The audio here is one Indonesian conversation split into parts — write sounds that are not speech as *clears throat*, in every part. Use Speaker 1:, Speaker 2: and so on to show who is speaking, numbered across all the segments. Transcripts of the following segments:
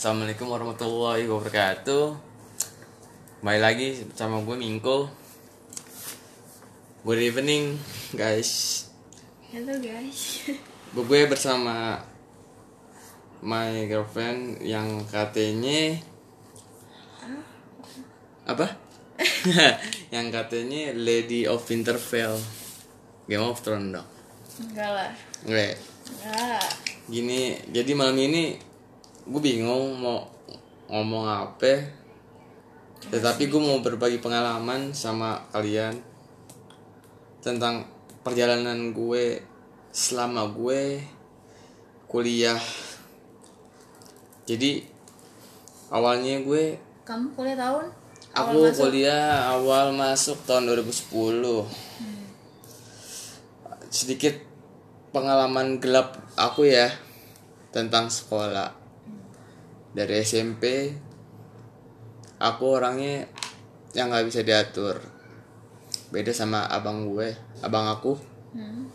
Speaker 1: Assalamualaikum warahmatullahi wabarakatuh Kembali lagi sama gue Mingko Good evening guys
Speaker 2: Halo guys. *laughs*
Speaker 1: Gue bersama My girlfriend yang katanya Apa? *laughs* yang katanya Lady of Winterfell Game of Thrones dong
Speaker 2: Enggak lah. Enggak.
Speaker 1: gini jadi malam ini gue bingung mau ngomong apa. Tetapi gue mau berbagi pengalaman sama kalian tentang perjalanan gue selama gue kuliah. Jadi awalnya gue
Speaker 2: Kamu kuliah tahun?
Speaker 1: aku kuliah awal masuk tahun 2010 sedikit pengalaman gelap aku ya tentang sekolah dari SMP aku orangnya yang nggak bisa diatur beda sama abang gue abang aku
Speaker 2: Hmm.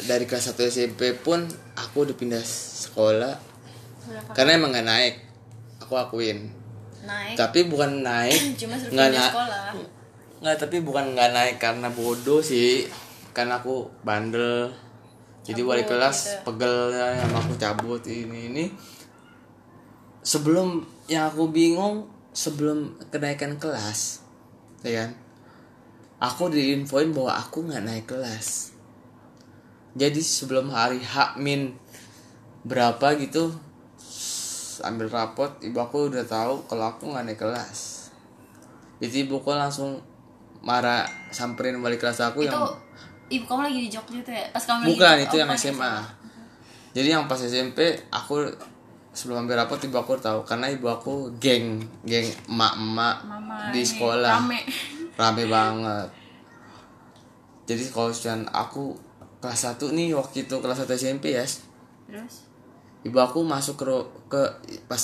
Speaker 1: dari kelas 1 SMP pun aku udah pindah sekolah
Speaker 2: Berapa?
Speaker 1: karena emang nggak naik aku akuin
Speaker 2: Naik.
Speaker 1: tapi bukan naik *clears throat* nggak
Speaker 2: pindah
Speaker 1: na-
Speaker 2: sekolah.
Speaker 1: nggak tapi bukan nggak naik karena bodoh sih karena aku bandel jadi
Speaker 2: Cabut
Speaker 1: wali kelas
Speaker 2: gitu.
Speaker 1: pegel sama aku cabut ini ini sebelum yang aku bingung sebelum kenaikan kelas ya kan? Aku diinfoin bahwa aku nggak naik kelas. Jadi sebelum hari H min berapa gitu ambil rapot ibu aku udah tahu kalau aku nggak naik kelas. Jadi ibuku langsung marah samperin balik kelas aku
Speaker 2: Itu
Speaker 1: yang
Speaker 2: ibu kamu lagi di Jogja tuh ya? Pas kamu
Speaker 1: bukan
Speaker 2: lagi
Speaker 1: itu
Speaker 2: oh,
Speaker 1: yang
Speaker 2: bukan
Speaker 1: SMA jadi yang pas SMP aku sebelum ambil rapot ibu aku tahu karena ibu aku geng geng emak-emak di sekolah
Speaker 2: Rame.
Speaker 1: rame banget jadi kalau misalnya aku kelas 1 nih waktu itu kelas 1 SMP ya
Speaker 2: Terus?
Speaker 1: ibu aku masuk ke ke pas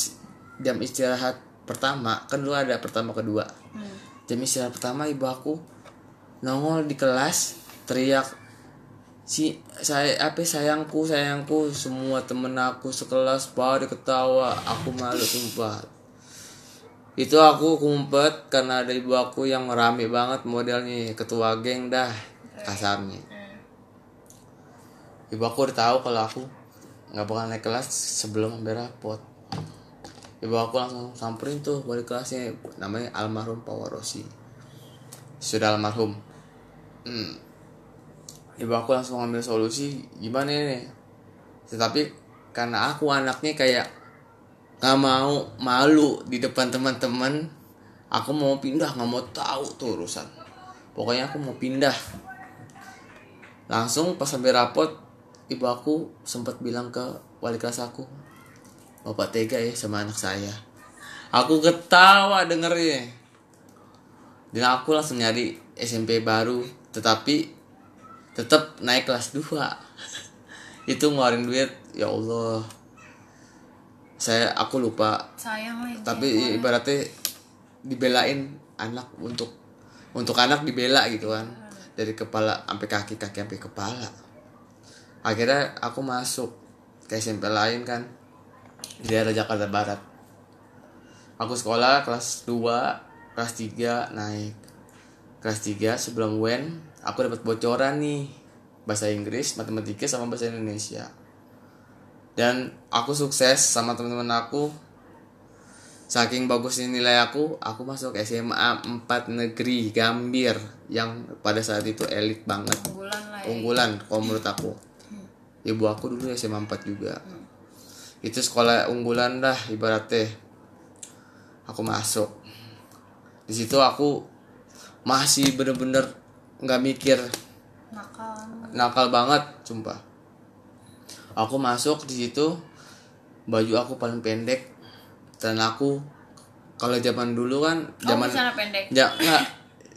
Speaker 1: jam istirahat pertama kan dulu ada pertama kedua
Speaker 2: Hmm.
Speaker 1: jam istirahat pertama ibu aku nongol di kelas teriak si saya apa sayangku sayangku semua temen aku sekelas pada ketawa aku malu sumpah. Itu aku kumpet karena ada ibu aku yang rame banget modelnya ketua geng dah kasarnya.
Speaker 2: Hmm.
Speaker 1: ibu aku udah tahu kalau aku nggak bakal naik kelas sebelum ambil rapot. Ibu aku langsung samperin tuh wali kelasnya namanya almarhum Pak Warosi sudah almarhum. Hmm. Ibu aku langsung ambil solusi gimana nih tetapi karena aku anaknya kayak nggak mau malu di depan teman-teman aku mau pindah nggak mau tahu tuh urusan. Pokoknya aku mau pindah. Langsung pas sampai rapot ibu aku sempat bilang ke wali kelas aku bapak tega ya sama anak saya. Aku ketawa dengernya. Dan aku langsung nyari SMP baru tetapi tetap naik kelas 2 *laughs* itu ngeluarin duit ya Allah. Saya aku lupa.
Speaker 2: Sayang lah
Speaker 1: tapi ibaratnya dibelain anak untuk untuk anak dibela gitu kan. Dari kepala sampai kaki kaki sampai kepala. Akhirnya aku masuk ke SMP lain kan. Di daerah Jakarta Barat. Aku sekolah kelas 2 kelas 3 naik. Kelas 3 sebelum WEN aku dapat bocoran nih bahasa Inggris matematika sama bahasa Indonesia. Dan aku sukses sama teman-teman aku. Saking bagusnya nilai aku aku masuk SMA 4 negeri Gambir yang pada saat itu elit banget.
Speaker 2: Unggulan lah ya.
Speaker 1: unggulan kalau menurut aku. Ibu aku dulu SMA 4 juga. Itu sekolah unggulan dah ibaratnya. Aku masuk. Di situ aku masih bener-bener nggak mikir
Speaker 2: Nakal.
Speaker 1: nakal banget sumpah aku masuk di situ baju aku paling pendek dan aku kalau zaman dulu kan
Speaker 2: Kamu
Speaker 1: zaman
Speaker 2: pendek.
Speaker 1: ya enggak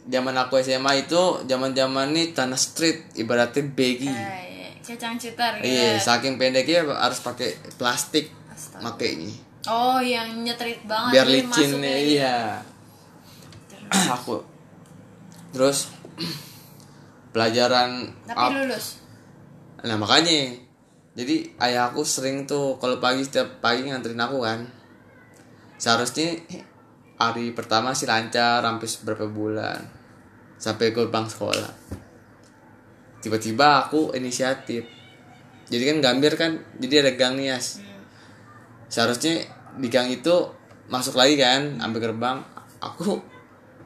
Speaker 1: zaman aku SMA itu zaman zaman nih tanah street ibaratnya baggy
Speaker 2: Eh, iya. Cecang citar gitu.
Speaker 1: iya saking pendeknya harus pakai plastik
Speaker 2: Astaga.
Speaker 1: makainya
Speaker 2: Oh, yang nyetrit banget.
Speaker 1: biar licin nih
Speaker 2: gitu.
Speaker 1: iya aku terus pelajaran
Speaker 2: Tapi
Speaker 1: ap-
Speaker 2: lulus.
Speaker 1: nah makanya. Jadi ayah aku sering tuh kalau pagi setiap pagi nganterin aku kan. Seharusnya hari pertama sih lancar sampai beberapa bulan. Sampai gerbang sekolah. Tiba-tiba aku inisiatif. Jadi kan gambir kan jadi ada gang nih Yas seharusnya di gang itu masuk lagi kan sampai gerbang. Aku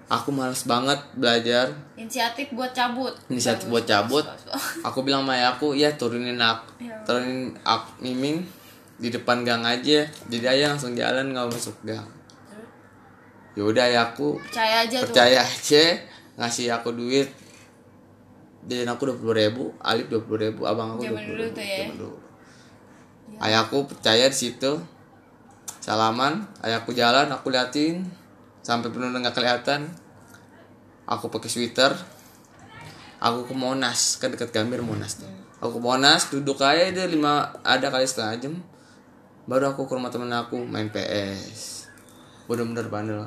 Speaker 1: aku males banget belajar
Speaker 2: Inisiatif buat cabut.
Speaker 1: inisiatif
Speaker 2: Bagus,
Speaker 1: buat cabut
Speaker 2: bagus, bagus.
Speaker 1: aku bilang sama ayah aku ya turunin aku
Speaker 2: Ya.
Speaker 1: turunin aku miming di depan gang aja jadi ayah langsung jalan nggak masuk gang ya udah ayah aku
Speaker 2: Percaya aja tuh.
Speaker 1: percaya aja ngasih aku duit dan aku dua puluh ribu Alif dua puluh ribu abang aku dua puluh ribu
Speaker 2: tuh ya.
Speaker 1: Dulu. ayahku percaya di situ salaman ayahku jalan aku liatin sampai penuh nggak kelihatan. Aku pakai sweater. Aku ke Monas kan dekat Gambir Monas tuh. Aku ke Monas duduk aja dia lima ada kali setengah jam. Baru aku ke rumah temen aku main PS bener-bener bandel.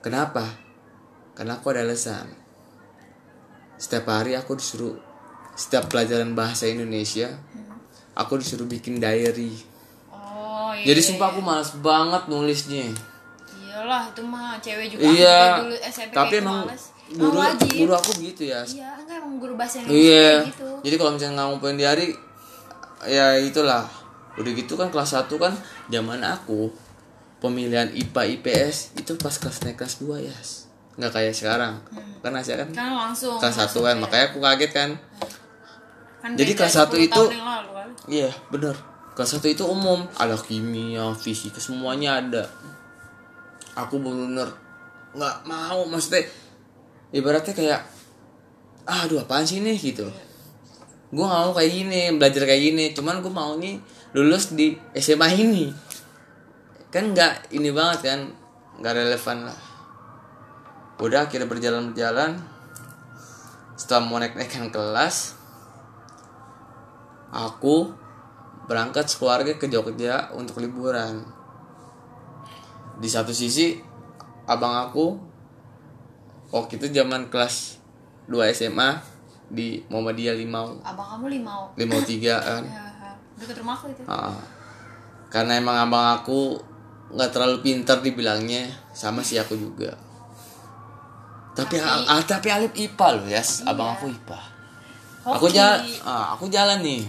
Speaker 1: Kenapa? Karena aku ada alasan. Setiap hari aku disuruh setiap pelajaran bahasa Indonesia aku disuruh bikin diary.
Speaker 2: Oh iya.
Speaker 1: jadi sumpah aku malas banget nulisnya
Speaker 2: Iyalah itu mah cewek juga.
Speaker 1: iya
Speaker 2: Aku dulu SMP
Speaker 1: tapi emang
Speaker 2: males.
Speaker 1: guru
Speaker 2: wajib.
Speaker 1: guru aku gitu ya
Speaker 2: Iya, enggak emang guru bahasa Indonesia
Speaker 1: Iya.
Speaker 2: gitu.
Speaker 1: Jadi kalau misalnya nggak ngumpulin di hari ya itulah. Udah gitu kan kelas 1 kan zaman aku pemilihan IPA IPS itu pas kelas naik kelas 2 ya. Nggak kayak sekarang. Kan Asia kan
Speaker 2: Kan langsung.
Speaker 1: kelas 1
Speaker 2: masuk
Speaker 1: kan
Speaker 2: ya.
Speaker 1: makanya aku kaget kan.
Speaker 2: Kan
Speaker 1: jadi kelas satu
Speaker 2: 10
Speaker 1: itu-
Speaker 2: kan.
Speaker 1: Iya, bener Kelas 1 itu umum, ada kimia, fisika semuanya ada. Aku bener-bener nggak mau maksudnya ibaratnya kayak aduh apaan sih nih gitu. Gue gak mau kayak gini belajar kayak gini. Cuman gue maunya lulus di SMA ini. Kan nggak ini banget kan nggak relevan lah. Udah akhirnya berjalan berjalan setelah mau naik naikan kelas aku berangkat sekeluarga ke Jogja untuk liburan di satu sisi abang aku waktu itu zaman kelas 2 SMA di Muhammadiyah Limau.
Speaker 2: Abang kamu limau.
Speaker 1: Limau *laughs* tiga kan?
Speaker 2: Ya, deket rumahku itu.
Speaker 1: Ah. karena emang abang aku nggak terlalu pintar dibilangnya sama si aku juga. Tapi
Speaker 2: Tapi-
Speaker 1: ah, tapi Alif IPA loh ya abang aku IPA. Aku
Speaker 2: Hoki.
Speaker 1: jalan aku jalan nih.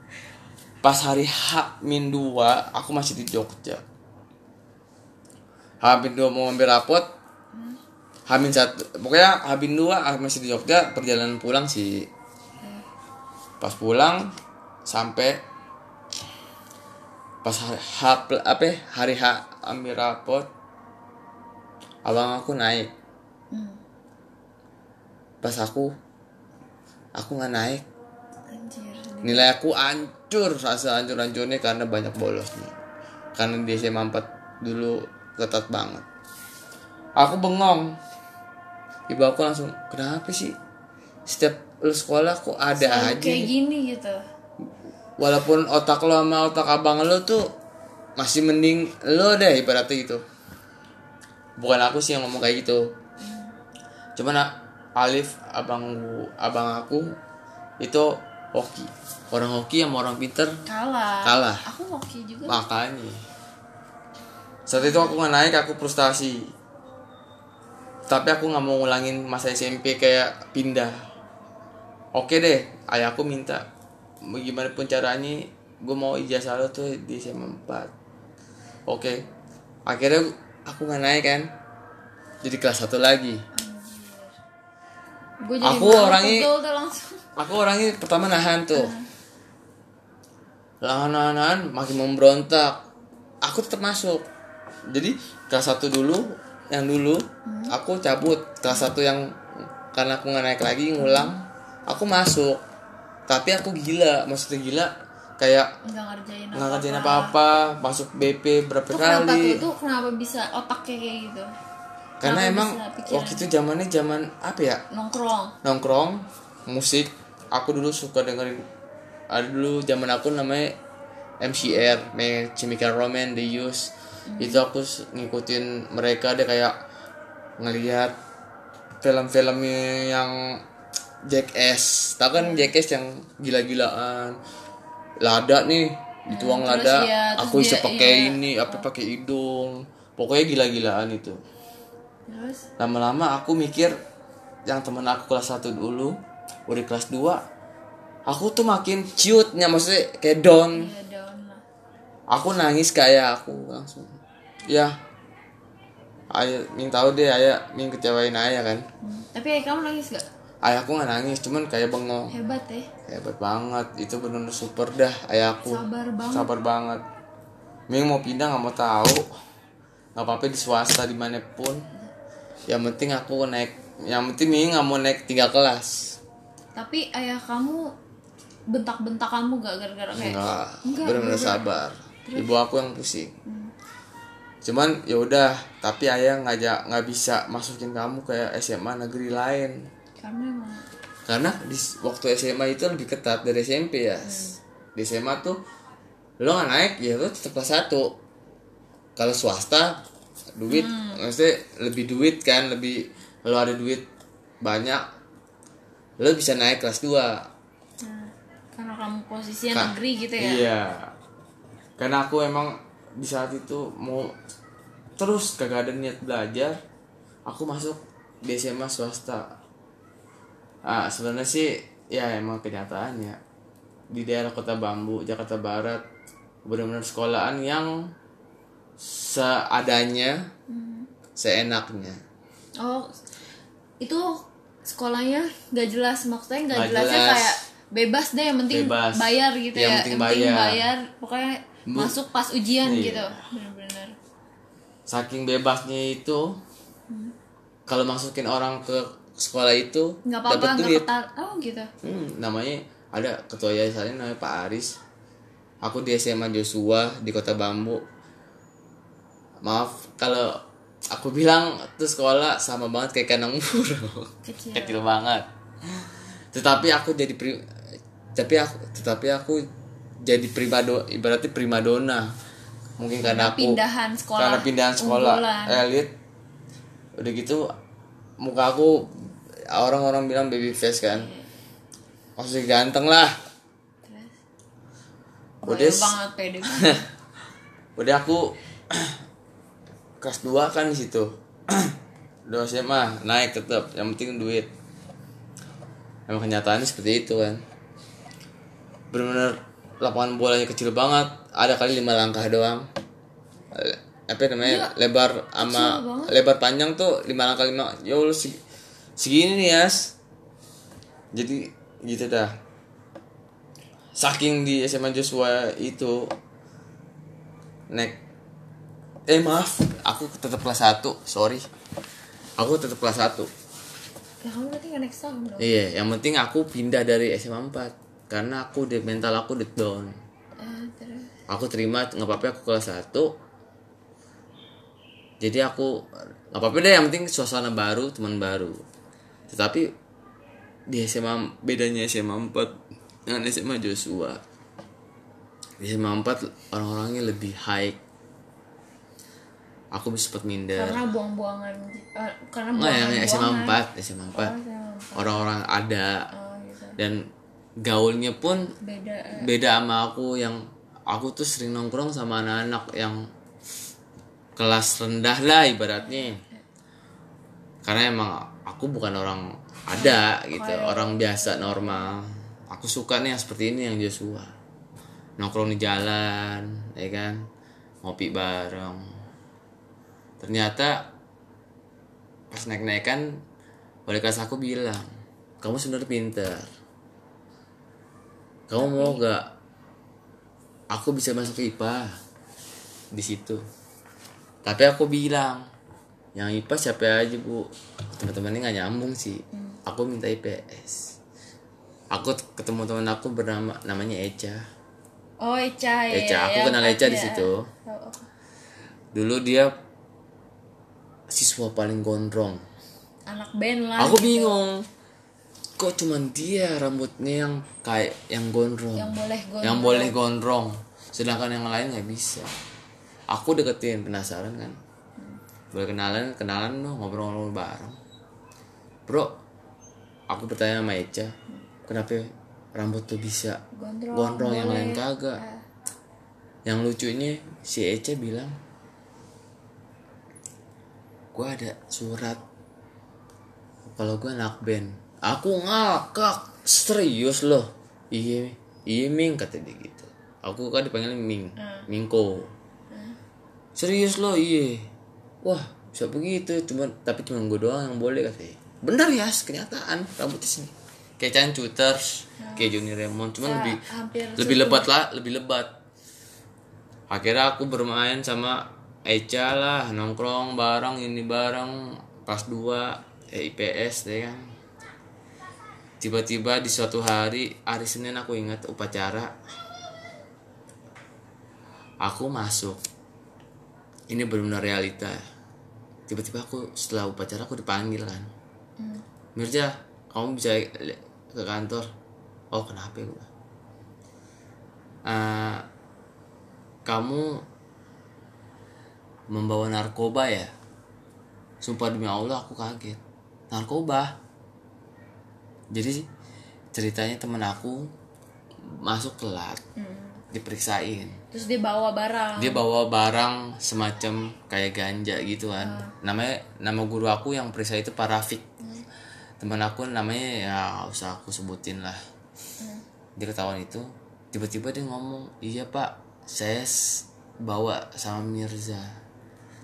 Speaker 1: *laughs* Pas hari H min 2 aku masih di Jogja H min 2 mau ambil rapot H min 1 pokoknya H min 2 aku masih di Jogja perjalanan pulang sih pas pulang sampai pas hari H apa hari H ambil rapot abang aku naik
Speaker 2: Hmm.
Speaker 1: pas aku aku nggak naik
Speaker 2: Anjir.
Speaker 1: nilai aku hancur rasa hancur hancurnya karena banyak bolosnya karena di SMA 4 dulu ketat banget aku bengong ibu aku langsung kenapa sih setiap lu sekolah kok ada
Speaker 2: Selalu
Speaker 1: aja
Speaker 2: kayak
Speaker 1: nih?"
Speaker 2: gini gitu.
Speaker 1: walaupun otak lo sama otak abang lo tuh masih mending lo deh ibaratnya gitu bukan aku sih yang ngomong kayak gitu cuman Alif abang abang aku itu hoki orang hoki sama orang pinter
Speaker 2: Kalah.
Speaker 1: Kalah.
Speaker 2: Aku hoki juga.
Speaker 1: makanya saat itu aku nggak naik aku frustasi. Tapi aku nggak mau ngulangin masa SMP kayak pindah. Oke deh ayahku minta gimana pun caranya gue mau ijazah lo tuh di SMA 4 oke. Akhirnya aku nggak naik kan. Jadi kelas satu lagi.
Speaker 2: Gue jadi
Speaker 1: Aku orangnya- aku orangnya pertama nahan tuh. Nahan nahan makin memberontak. Aku tetap masuk jadi kelas satu dulu yang dulu aku cabut. Kelas satu yang karena aku nggak naik lagi ngulang aku masuk. Tapi aku gila maksudnya gila kayak
Speaker 2: Enggak ngerjain
Speaker 1: nggak ngerjain apa-apa masuk BP berapa
Speaker 2: kenapa tuh,
Speaker 1: kali.
Speaker 2: tuh? Kenapa bisa otaknya kayak gitu?
Speaker 1: karena
Speaker 2: Kenapa
Speaker 1: emang waktu itu zamannya zaman apa ya?
Speaker 2: Nongkrong.
Speaker 1: nongkrong musik. Aku dulu suka dengerin ada dulu zaman aku namanya MCR Chemical Romance The Use itu aku ngikutin mereka deh kayak ngelihat film-filmnya yang Jackass tau kan Jackass yang gila-gilaan. Lada nih dituang
Speaker 2: terus
Speaker 1: lada
Speaker 2: ya,
Speaker 1: aku bisa pakai
Speaker 2: iya.
Speaker 1: ini apa pakai hidung. Pokoknya gila-gilaan itu.
Speaker 2: Terus?
Speaker 1: Lama-lama aku mikir yang temen aku kelas 1 dulu udah kelas 2 aku tuh makin cute-nya maksudnya kayak down.
Speaker 2: Ya daun lah.
Speaker 1: Aku nangis kayak aku langsung ya. Ayah Ming tahu deh ayah Ming kecewain ayah kan?
Speaker 2: Hmm. tapi ayah kamu nangis gak
Speaker 1: ayahku nggak nangis cuman kayak bengong.
Speaker 2: Hebat ya.
Speaker 1: Hebat banget itu bener-bener super dah ayahku.
Speaker 2: Sabar banget.
Speaker 1: Sabar banget. Ming mau pindah nggak mau tahu. Nggak apa-apa di swasta di mana pun yang penting aku naik yang penting Ming nggak mau naik tiga kelas.
Speaker 2: Tapi ayah kamu bentak-bentak kamu gak gara-gara kayak
Speaker 1: enggak
Speaker 2: Enggak,
Speaker 1: bener-bener sabar. Ibu aku yang pusing cuman ya udah tapi ayah ngajak nggak bisa masukin kamu ke SMA negeri lain.
Speaker 2: Karena
Speaker 1: karena di waktu SMA itu lebih ketat dari SMP ya. Di SMA tuh lo nggak naik ya lo tetap kelas satu. Kalau swasta duit maksudnya lebih duit kan lebih lo ada duit banyak lo bisa naik kelas 2
Speaker 2: nah, karena kamu posisinya
Speaker 1: Ka-
Speaker 2: negeri gitu ya?
Speaker 1: Iya. Karena aku emang di saat itu mau terus kagak ada niat belajar, aku masuk di SMA swasta. Ah, sebenarnya sih ya emang kenyataannya di daerah Kota Bambu, Jakarta Barat benar-benar sekolahan yang seadanya, seenaknya.
Speaker 2: oh itu sekolahnya nggak jelas maksudnya nggak jelasnya
Speaker 1: jelas.
Speaker 2: kayak bebas deh yang penting
Speaker 1: Bebas.
Speaker 2: bayar gitu
Speaker 1: Yang
Speaker 2: ya
Speaker 1: penting bayar.
Speaker 2: pokoknya masuk pas ujian
Speaker 1: Iya.
Speaker 2: gitu bener-bener
Speaker 1: Saking bebasnya itu kalau masukin orang ke sekolah itu
Speaker 2: nggak apa-apa nggak
Speaker 1: duit.
Speaker 2: ketat oh gitu
Speaker 1: Hmm, namanya ada ketua yayasannya namanya Pak Aris. Aku di SMA Joshua di Kota Bambu. Maaf kalau aku bilang tuh sekolah sama banget kayak kandang burung.
Speaker 2: Kecil. *laughs*
Speaker 1: Kecil banget. Tetapi aku jadi pri tapi aku tetapi aku jadi pribado ibaratnya primadona. Mungkin karena aku
Speaker 2: pindahan sekolah
Speaker 1: karena pindahan sekolah
Speaker 2: unggulan.
Speaker 1: elit. Udah gitu muka aku orang-orang bilang baby face kan. Maksudnya ganteng lah.
Speaker 2: Terus?
Speaker 1: Udah
Speaker 2: banget pede *laughs* banget.
Speaker 1: Udah aku *clears throat* kelas 2 kan di situ. *clears throat* Udah SMA naik tetap, yang penting duit. Emang kenyataannya seperti itu kan. Bener-bener lapangan bolanya kecil banget, ada kali lima langkah doang. Apa namanya? lebar sama lebar panjang tuh lima langkah lima. Ya Allah seg- segini nih, Yas. Jadi gitu dah. Saking di SMA Joshua itu naik eh maaf aku tetap kelas 1 sorry aku tetap kelas 1
Speaker 2: Ya kamu nggak next tahun dong.
Speaker 1: iya yang penting aku pindah dari SMA 4 karena aku di mental aku udah down.
Speaker 2: Ah, terus.
Speaker 1: aku terima nggak apa-apa aku kelas 1 jadi aku nggak apa-apa deh yang penting suasana baru teman baru. Tetapi di SMA bedanya SMA 4 dengan SMA Joshua. Di SMA 4 orang-orangnya lebih high. Aku bisa sempat minder.
Speaker 2: Karena buang-buangan eh, karena
Speaker 1: yang
Speaker 2: buangan
Speaker 1: SMA 4 SMA 4
Speaker 2: Oh, SMA 4.
Speaker 1: orang-orang ada.
Speaker 2: Oh, gitu.
Speaker 1: dan gaulnya pun
Speaker 2: Beda. eh.
Speaker 1: beda sama aku yang aku tuh sering nongkrong sama anak-anak yang kelas rendah lah ibaratnya. Karena emang aku bukan orang ada gitu orang biasa normal. Aku suka nih yang seperti ini yang Joshua. Nongkrong di jalan ya kan? Ngopi bareng. Ternyata pas naik naikan wali kelas aku bilang kamu sebenarnya pinter kamu mau gak aku bisa masuk IPA di situ tapi aku bilang yang IPA siapa aja bu teman-temannya nggak nyambung sih aku minta IPS aku ketemu teman aku bernama namanya Eca
Speaker 2: Oh, Eca ya.
Speaker 1: Eca aku
Speaker 2: yang
Speaker 1: kenal Eca di
Speaker 2: ada.
Speaker 1: situ
Speaker 2: Oh, oh.
Speaker 1: dulu dia siswa paling gondrong
Speaker 2: Anak band lah.
Speaker 1: aku
Speaker 2: gitu.
Speaker 1: bingung kok cuman dia rambutnya yang kayak yang gondrong?
Speaker 2: Yang boleh gondrong.
Speaker 1: yang boleh gondrong. Sedangkan yang lain nggak bisa. Aku deketin penasaran kan? Boleh kenalan kenalan dong ngobrol-ngobrol bareng. Bro aku bertanya sama Eca kenapa rambut tuh bisa
Speaker 2: Gondrong,
Speaker 1: gondrong? Yang lain kagak.
Speaker 2: Eh,
Speaker 1: yang lucunya si Ece bilang gue ada surat kalau gue anak band aku ngakak. Serius loh. Iya iya Ming kata dia gitu. Aku kan dipanggil Ming Mingko. Serius loh iya. Wah bisa begitu. Cuman tapi cuma gue doang yang boleh katanya bener ya kenyataan. Rambutnya sini. Kayak Chan Cuters kayak Johnny Raymond. Cuman
Speaker 2: Ya,
Speaker 1: lebih lebih lebat lah lebih lebat. Akhirnya aku bermain sama Eca lah. Nongkrong bareng ini bareng. Pas 2 eh, IPS deh kan tiba-tiba di suatu hari hari Senin aku ingat upacara. Aku masuk. Ini benar-benar realita. Tiba-tiba aku setelah upacara aku dipanggil kan. Mirja kamu bisa ke kantor? Oh kenapa ya gua "Eh, kamu membawa narkoba ya? Sumpah demi Allah aku kaget. Narkoba jadi ceritanya temen aku masuk telat diperiksain.
Speaker 2: Terus dia bawa barang.
Speaker 1: Dia bawa barang semacam kayak ganja gitu kan. Namanya nama guru aku yang periksa itu Pak Rafiq. Teman aku namanya ya usah aku sebutin lah. Dia ketahuan itu tiba-tiba dia ngomong iya pak saya bawa sama Mirza.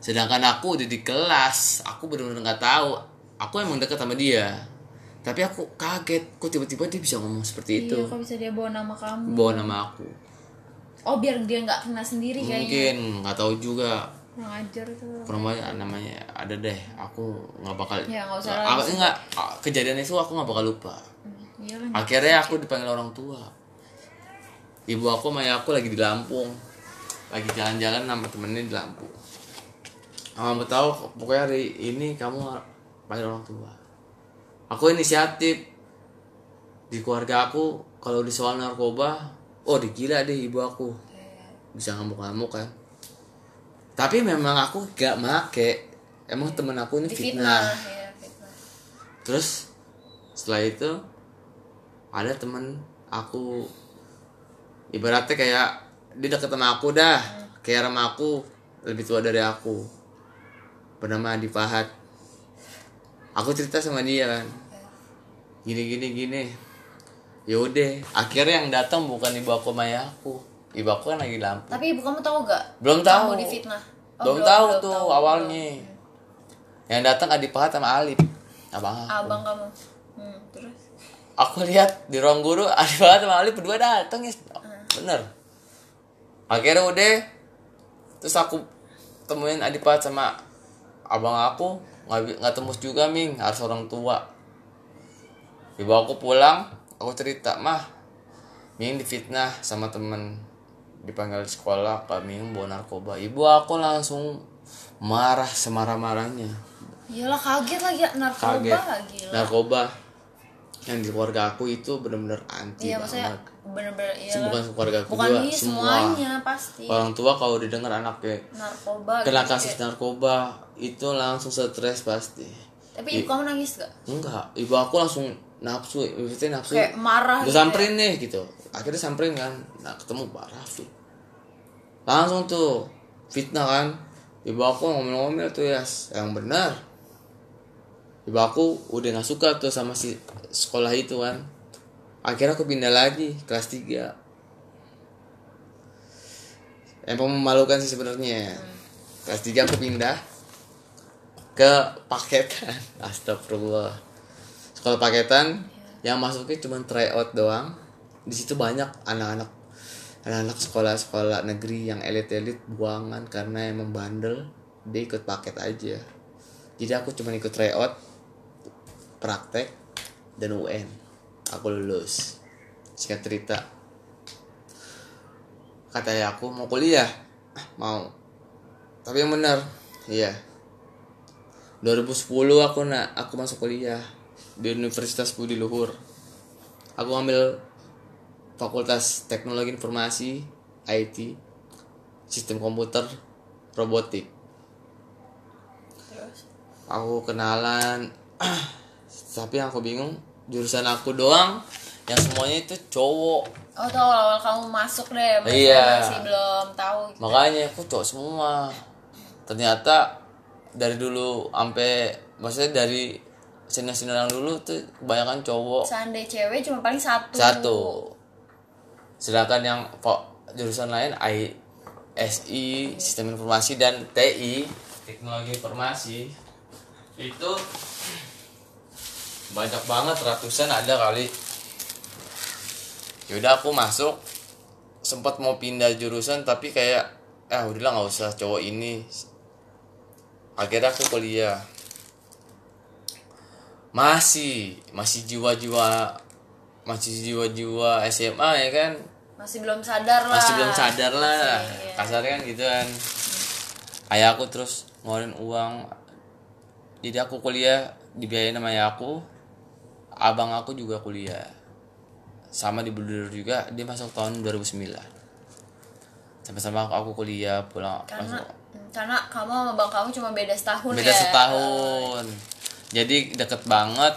Speaker 1: Sedangkan aku udah di kelas aku benar-benar nggak tahu. Aku emang deket sama dia tapi aku kaget kok tiba-tiba dia bisa ngomong seperti itu?
Speaker 2: iya kok bisa dia bawa nama kamu?
Speaker 1: Bawa nama aku.
Speaker 2: Oh biar dia nggak kena sendiri kayaknya.
Speaker 1: Mungkin nggak tahu juga.
Speaker 2: Kurang ajar tuh.
Speaker 1: Perempuan namanya ada deh. Aku nggak bakal
Speaker 2: Ya, nggak usah
Speaker 1: Aku nggak kejadian itu aku nggak bakal lupa.
Speaker 2: Iya kan
Speaker 1: akhirnya aku dipanggil orang tua. Ibu aku sama aku lagi di Lampung. Lagi jalan-jalan sama temennya di Lampung. Mama tahu pokoknya hari ini kamu panggil orang tua aku inisiatif. Di keluarga aku kalau di soal narkoba oh digila deh ibu aku. Bisa ngamuk-ngamuk kan. Tapi memang aku gak make. Emang temen aku ini fitnah.
Speaker 2: fitnah ya fitnah.
Speaker 1: Terus setelah itu ada temen aku. Ibaratnya kayak dia deket sama aku dah. Kayak sama aku lebih tua dari aku. Bernama Adi Fahad aku cerita sama dia kan. Gini gini gini. Yaudah akhirnya yang datang bukan ibu aku sama ayah aku. Ibu aku kan lagi lampu.
Speaker 2: Tapi ibu kamu tahu gak
Speaker 1: belum tahu
Speaker 2: kamu di fitnah Oh,
Speaker 1: belum, tahu tuh awalnya. Yang datang Adi Fahad sama Alip. Abang aku.
Speaker 2: Abang kamu. Hmm, terus?
Speaker 1: Aku lihat di ruang guru ada banget sama Ali berdua datang ya. Bener. Akhirnya udah terus aku temuin Adipat sama abang aku nggak nggak tembus juga Ming. Harus orang tua. Ibu aku pulang aku cerita mah Ming difitnah sama temen. Dipanggil di sekolah kami bawa narkoba. Ibu aku langsung marah semarah-marahnya.
Speaker 2: Iyalah kaget lagi ya narkoba
Speaker 1: kaget.
Speaker 2: gila
Speaker 1: narkoba yang di keluarga aku itu benar-benar anti
Speaker 2: iya maksudnya
Speaker 1: banget.
Speaker 2: bener-bener iya.
Speaker 1: Bukan keluarga aku
Speaker 2: bukan
Speaker 1: juga semua
Speaker 2: semuanya pasti.
Speaker 1: orang tua kalau didengar anaknya
Speaker 2: narkoba
Speaker 1: kena
Speaker 2: gitu,
Speaker 1: kasus
Speaker 2: kayak-
Speaker 1: narkoba itu langsung stres pasti.
Speaker 2: Tapi ibu kamu nangis gak?
Speaker 1: Enggak ibu aku langsung nafsu maksudnya nafsu
Speaker 2: kayak marah
Speaker 1: gue
Speaker 2: gitu
Speaker 1: samperin nih gitu. Akhirnya samperin kan nah ketemu Pak Rafi langsung tuh fitnah kan. Ibu aku ngomel-ngomel tuh ya yang benar ibu aku udah nggak suka tuh sama si sekolah itu kan akhirnya aku pindah lagi kelas 3 emang memalukan sih sebenarnya. Kelas 3 aku pindah ke paketan. *laughs* Astagfirullah. Sekolah paketan yang masuknya cuma tryout doang. Di situ banyak anak-anak anak-anak sekolah-sekolah negeri yang elit-elit buangan karena emang bandel dia ikut paket aja. Jadi aku cuma ikut tryout praktek dan UN aku lulus. Singkat cerita. Kata ayah aku mau kuliah? "Ah, mau. Tapi yang benar. Iya. 2010 aku nak aku masuk kuliah di Universitas Budi Luhur. Aku ambil Fakultas Teknologi Informasi IT Sistem Komputer Robotik.
Speaker 2: Terus?
Speaker 1: Aku kenalan *clears throat* tapi yang aku bingung jurusan aku doang yang semuanya itu cowok.
Speaker 2: Oh tuh awal kamu masuk deh masih,
Speaker 1: Iya.
Speaker 2: masih belum tahu. Gitu.
Speaker 1: makanya aku cowok semua. Ternyata dari dulu sampai maksudnya dari senior-senior yang dulu tuh kebanyakan cowok.
Speaker 2: Seandainya cewek cuma paling satu.
Speaker 1: Satu. Sedangkan yang jurusan lain I SI sistem informasi dan TI teknologi informasi. Itu banyak banget ratusan ada kali. Yaudah aku masuk. Sempat mau pindah jurusan tapi kayak ah udahlah nggak usah cowok ini. Akhirnya aku kuliah. Masih masih jiwa-jiwa masih jiwa-jiwa SMA ya kan?
Speaker 2: Masih belum sadar lah.
Speaker 1: Masih belum sadar lah.
Speaker 2: Masih, iya.
Speaker 1: kasarnya kan gitu kan. Ayah aku terus ngeluarin uang. Jadi aku kuliah dibiayain sama ayah aku abang aku juga kuliah. Sama di Bledur juga dia masuk tahun 2009 sama-sama aku kuliah pulang
Speaker 2: karena
Speaker 1: masuk.
Speaker 2: karena kamu sama bang kamu cuma beda setahun
Speaker 1: beda
Speaker 2: ya?
Speaker 1: setahun. Jadi deket banget.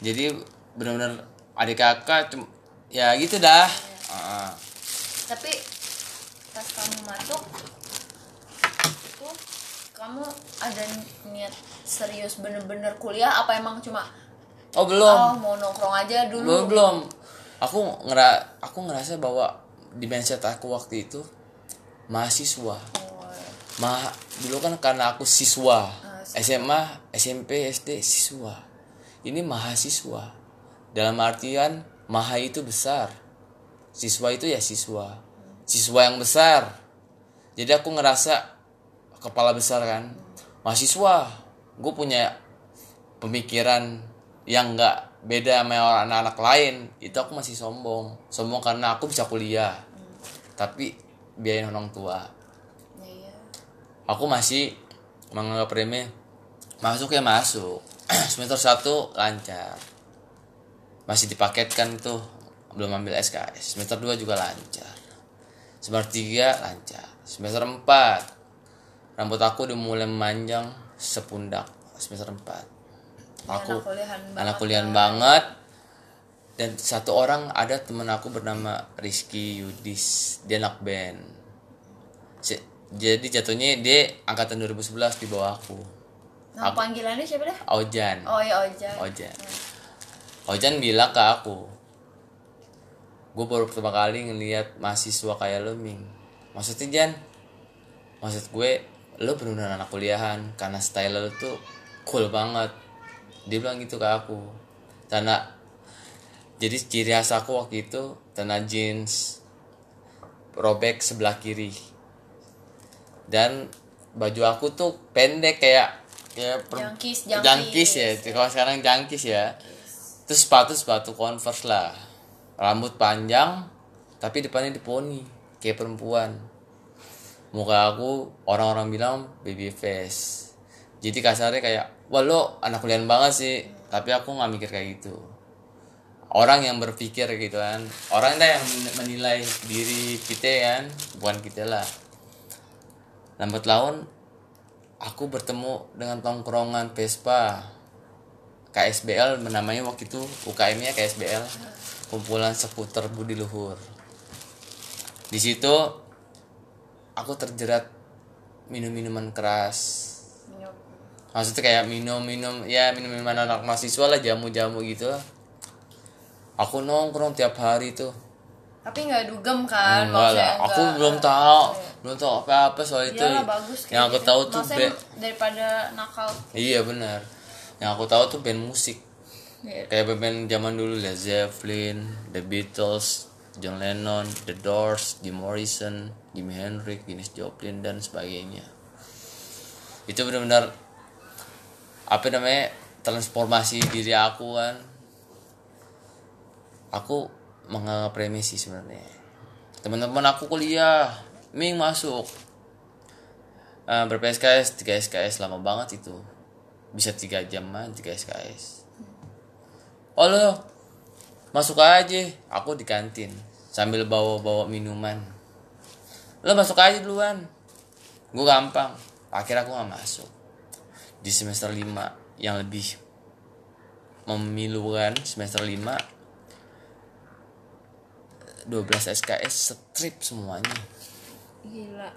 Speaker 1: Jadi benar-benar adik kakak cum- ya gitu dah. Ah.
Speaker 2: tapi pas kamu masuk itu kamu ada niat serius bener-bener kuliah apa emang cuma
Speaker 1: oh belum.
Speaker 2: Oh mau nongkrong aja dulu.
Speaker 1: Belum belum. Aku ngera aku ngerasa bahwa di mindset aku waktu itu mahasiswa.
Speaker 2: Oh,
Speaker 1: ma dulu kan karena aku siswa.
Speaker 2: Ah,
Speaker 1: SMA SMP SD siswa. Ini mahasiswa. Dalam artian maha itu besar. Siswa itu ya siswa. Siswa yang besar. Jadi aku ngerasa kepala besar kan. Mahasiswa. Gue punya pemikiran yang nggak beda sama orang anak-anak lain itu aku masih sombong. Sombong karena aku bisa kuliah tapi biayain orang tua.
Speaker 2: Ya, iya.
Speaker 1: aku masih menganggap remeh masuk ya masuk. *clears throat* Semester 1 lancar. Masih dipaketkan tuh belum ambil SKS semester 2 juga lancar. Semester 3 lancar. Semester 4 rambut aku udah mulai memanjang sepundak semester 4 aku
Speaker 2: anak kuliahan banget.
Speaker 1: anak kuliahan banget. Dan satu orang ada temen aku bernama Rizky Yudis. Dia anak band. Jadi jatuhnya dia angkatan 2011 di bawah aku.
Speaker 2: Nah panggilannya siapa deh
Speaker 1: Ojan.
Speaker 2: Oh ya Ojan.
Speaker 1: Ojan. Ojan bilang ke aku gue baru pertama kali ngeliat mahasiswa kayak lo Ming. Maksudnya Jan maksud gue lo benar anak kuliahan karena style lo tuh cool banget dia bilang gitu ke aku. Karena jadi ciri khas aku waktu itu tanah jeans robek sebelah kiri. Dan baju aku tuh pendek kayak kayak per-
Speaker 2: Jangkis,
Speaker 1: jangkis,
Speaker 2: jangkis.
Speaker 1: ya. Kalau sekarang jangkis ya. Terus sepatu sepatu converse lah. Rambut panjang tapi depannya diponi kayak perempuan. Muka aku orang-orang bilang baby face. Jadi kasarnya kayak wah lo anak kuliahan banget sih. Tapi aku nggak mikir kayak gitu. Orang yang berpikir gitu kan. Orang yang menilai diri kita kan. Bukan kita lah. Lambat laun aku bertemu dengan tongkrongan Vespa. KSBL namanya waktu itu UKM nya KSBL kumpulan skuter budi luhur. Di situ aku terjerat minum minuman keras. Maksudnya kayak minum-minum ya minum-minuman anak mahasiswa lah jamu-jamu gitu. Aku nongkrong tiap hari tuh.
Speaker 2: Tapi nggak dugem kan?
Speaker 1: Enggak lah aku
Speaker 2: nggak-
Speaker 1: belum tahu. Belum tahu apa-apa soal itu.
Speaker 2: Bagus
Speaker 1: yang aku
Speaker 2: gitu.
Speaker 1: tahu tuh band
Speaker 2: daripada nakal.
Speaker 1: Iya benar. Yang aku tahu tuh band musik.
Speaker 2: Iya.
Speaker 1: kayak band zaman dulu Led Zeppelin, The Beatles, John Lennon, The Doors, Jim Morrison, Jimi Hendrix, Janis Joplin dan sebagainya. Itu benar-benar apa namanya transformasi diri aku kan. Aku menganggap remeh sebenarnya. Teman-teman aku kuliah, Ming masuk. Eh, berapa SKS? 3 SKS lama banget itu. Bisa 3 jaman 3 SKS oh lo masuk aja aku di kantin sambil bawa-bawa minuman lo masuk aja duluan gue gampang akhirnya aku gak masuk di semester 5 yang lebih memilukan semester 5 12 SKS strip semuanya.
Speaker 2: Gila.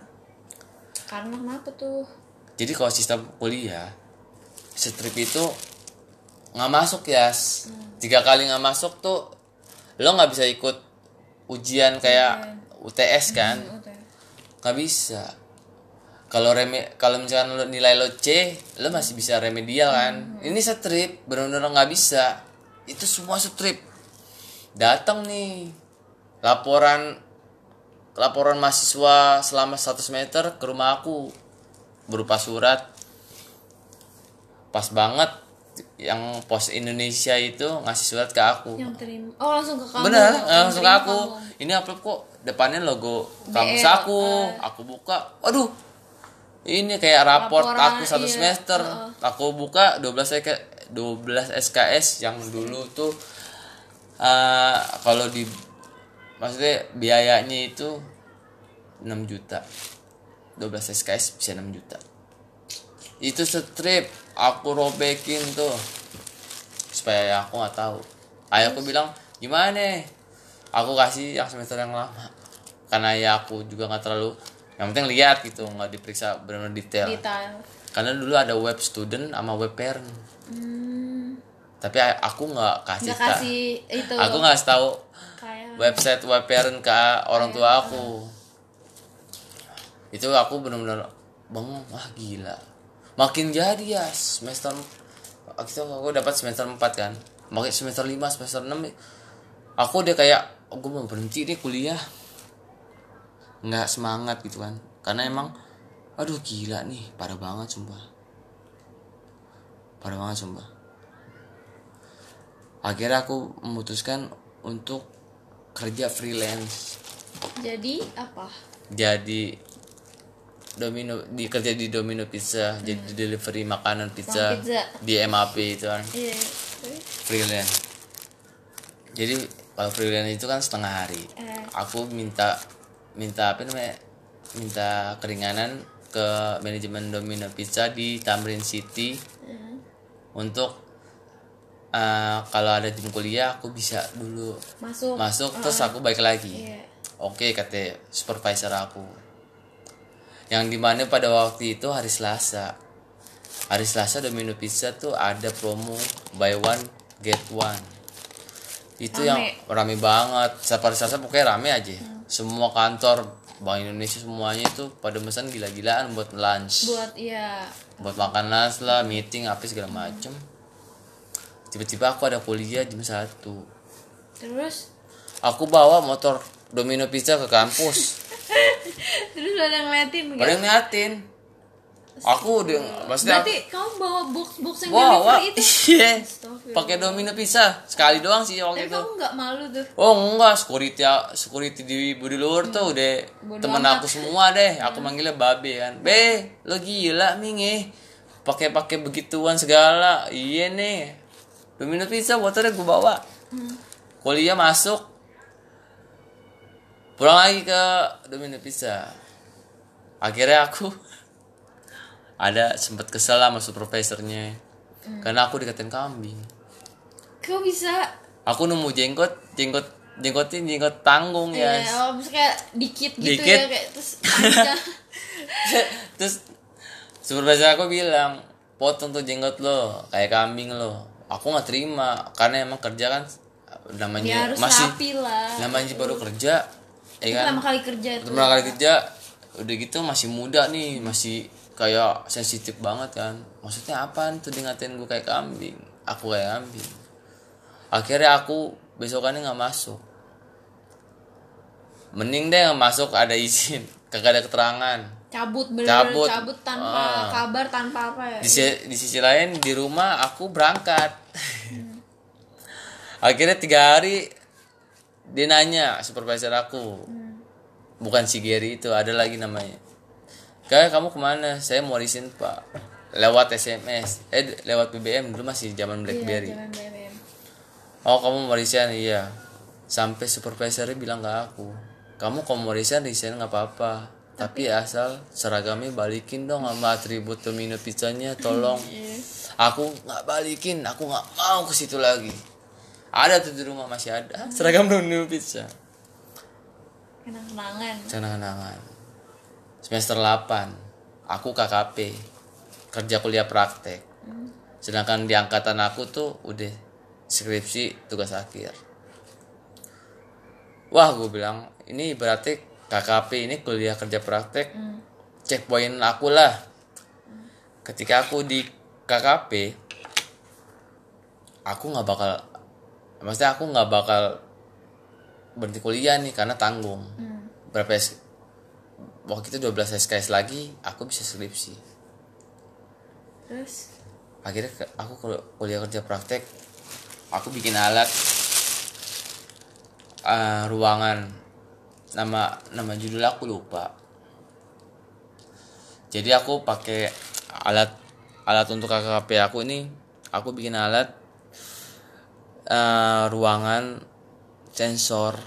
Speaker 2: Karena kenapa tuh?
Speaker 1: Jadi kalau sistem kuliah strip itu nggak masuk ya tiga kali nggak masuk tuh lo nggak bisa ikut ujian kayak UTS kan?
Speaker 2: Hmm,
Speaker 1: nggak bisa kalau reme kalau misalkan lo nilai lo C lo masih bisa remedial kan. Ini strip benar-benar nggak bisa. Itu semua strip datang nih laporan laporan mahasiswa selama 100 meter ke rumah aku. Berupa surat. Pas banget yang pos Indonesia itu ngasih surat ke aku.
Speaker 2: Yang terima. Oh langsung ke kamu.
Speaker 1: Bener
Speaker 2: Yang
Speaker 1: langsung ke aku.
Speaker 2: kamu.
Speaker 1: ini upload kok depannya logo kampus aku. Aku buka. Waduh ini kayak raport
Speaker 2: Laporan,
Speaker 1: aku satu
Speaker 2: iya,
Speaker 1: semester.
Speaker 2: Heeh.
Speaker 1: aku buka 12 SK 12 SKS yang dulu tuh eh, kalau di maksudnya biayanya itu 6 juta. 12 SKS bisa 6 juta. Itu strip aku robekin tuh supaya aku nggak tahu. Ayahku bilang gimana? Aku kasih yang semester yang lama. Karena ya aku juga nggak terlalu yang penting lihat gitu nggak diperiksa benar-benar detail.
Speaker 2: Detail.
Speaker 1: Karena dulu ada web student sama web parent.
Speaker 2: Hmm,
Speaker 1: tapi aku nggak kasih ta-
Speaker 2: kasih itu.
Speaker 1: aku nggak tahu
Speaker 2: kayak
Speaker 1: website web parent ke orang tua aku. Itu aku benar-benar bengong wah gila. Makin jadi ya semester itu aku dapat semester 4 kan. Makin semester 5 semester 6 aku udah kayak oh, gue mau berhenti deh kuliah nggak semangat gitu kan. Karena emang aduh gila nih parah banget sumpah. Parah banget sumpah. Akhirnya aku memutuskan untuk kerja freelance.
Speaker 2: Jadi apa?
Speaker 1: Jadi domino di kerja di domino pizza jadi delivery makanan pizza,
Speaker 2: pizza.
Speaker 1: di MAP itu kan.
Speaker 2: Iya.
Speaker 1: Freelance. Jadi kalau freelance itu kan setengah hari.
Speaker 2: Eh.
Speaker 1: aku minta minta apa namanya minta keringanan ke manajemen domino pizza di Tamrin City.
Speaker 2: Hmm.
Speaker 1: untuk eh, kalau ada tim kuliah aku bisa dulu
Speaker 2: masuk.
Speaker 1: masuk terus aku balik lagi.
Speaker 2: Iya.
Speaker 1: oke kata supervisor aku. Yang di mana pada waktu itu hari Selasa. Hari Selasa Domino Pizza tuh ada promo buy one get one. Itu
Speaker 2: Rame.
Speaker 1: yang rame. banget. Setiap hari Selasa pokoknya rame aja semua kantor Bank Indonesia semuanya itu pada pesan gila-gilaan buat lunch.
Speaker 2: Buat iya.
Speaker 1: Buat makan lunch lah meeting apa segala macem. Tiba-tiba aku ada kuliah jam satu.
Speaker 2: Terus?
Speaker 1: Aku bawa motor Domino Pizza ke kampus. *laughs*
Speaker 2: Terus ada ngeliatin
Speaker 1: pada
Speaker 2: gitu
Speaker 1: ngeliatin aku udah maksudnya
Speaker 2: berarti kamu bawa box box yang
Speaker 1: wow, wow
Speaker 2: itu?
Speaker 1: Iya. Pakai Domino Pizza. Sekali doang sih waktu itu.
Speaker 2: kamu nggak malu tuh?
Speaker 1: Oh enggak. Security security di budi luar tuh udah
Speaker 2: Bodo
Speaker 1: temen
Speaker 2: amat.
Speaker 1: aku semua deh. Aku manggilnya babe kan. Be lo gila minge pakai pakai begituan segala. Iya nih. Domino Pizza motornya gue bawa. Kuliah masuk. Pulang lagi ke Domino Pizza. Akhirnya aku *laughs* ada sempat kesel sama supervisornya. Karena aku dikatain kambing.
Speaker 2: Kau bisa?
Speaker 1: Aku nemu jenggot jenggot jenggotin jenggot tanggung ya
Speaker 2: Iya, oh, kayak dikit gitu
Speaker 1: Dikit.
Speaker 2: ya kayak terus *laughs*
Speaker 1: terus supervisor aku bilang potong tuh jenggot lo kayak kambing lo. Aku nggak terima karena emang kerja kan namanya
Speaker 2: harus
Speaker 1: masih
Speaker 2: rapi lah.
Speaker 1: namanya baru kerja ya kan?
Speaker 2: pertama kali kerja
Speaker 1: pertama kali kerja udah gitu masih muda nih masih kayak sensitif banget kan. Maksudnya apaan tuh dia ngatain gue kayak kambing? Aku kayak kambing. Akhirnya aku besokannya nggak masuk. Mending deh nggak masuk ada izin. *laughs* Kagak ada keterangan.
Speaker 2: Cabut bener
Speaker 1: Cabut.
Speaker 2: cabut, tanpa
Speaker 1: Ah.
Speaker 2: kabar tanpa apa ya?
Speaker 1: Di, di sisi lain di rumah aku berangkat. *laughs* Akhirnya tiga hari dia nanya supervisor aku. Bukan si Gary itu ada lagi namanya kayak kamu ke mana? Saya mau resign pak. Lewat SMS eh lewat BBM dulu masih zaman BlackBerry.
Speaker 2: Iya, BBM.
Speaker 1: oh kamu mau resign? Iya. Sampai supervisornya bilang ke aku kamu kalau mau resign resign nggak apa-apa. Tapi asal seragamnya balikin dong sama atribut domino pizzanya tolong. *laughs*
Speaker 2: Iya.
Speaker 1: aku nggak balikin aku nggak mau ke situ lagi. Ada tuh di rumah masih ada. Seragam domino pizza.
Speaker 2: Kenang-kenangan.
Speaker 1: Kenangan semester 8 aku KKP kerja kuliah praktek. Sedangkan di angkatan aku tuh udah skripsi tugas akhir. Wah gue bilang ini berarti KKP ini kuliah kerja praktek checkpoint aku lah. Ketika aku di KKP aku nggak bakal maksudnya aku nggak bakal berhenti kuliah nih karena tanggung. Berapa S- waktu itu 12 SKS lagi aku bisa skripsi
Speaker 2: terus?
Speaker 1: Akhirnya ke- aku kalau kuliah kerja praktek aku bikin alat eh, ruangan. Nama nama judul aku lupa. Jadi aku pakai alat alat untuk KKP aku ini aku bikin alat eh, ruangan sensor.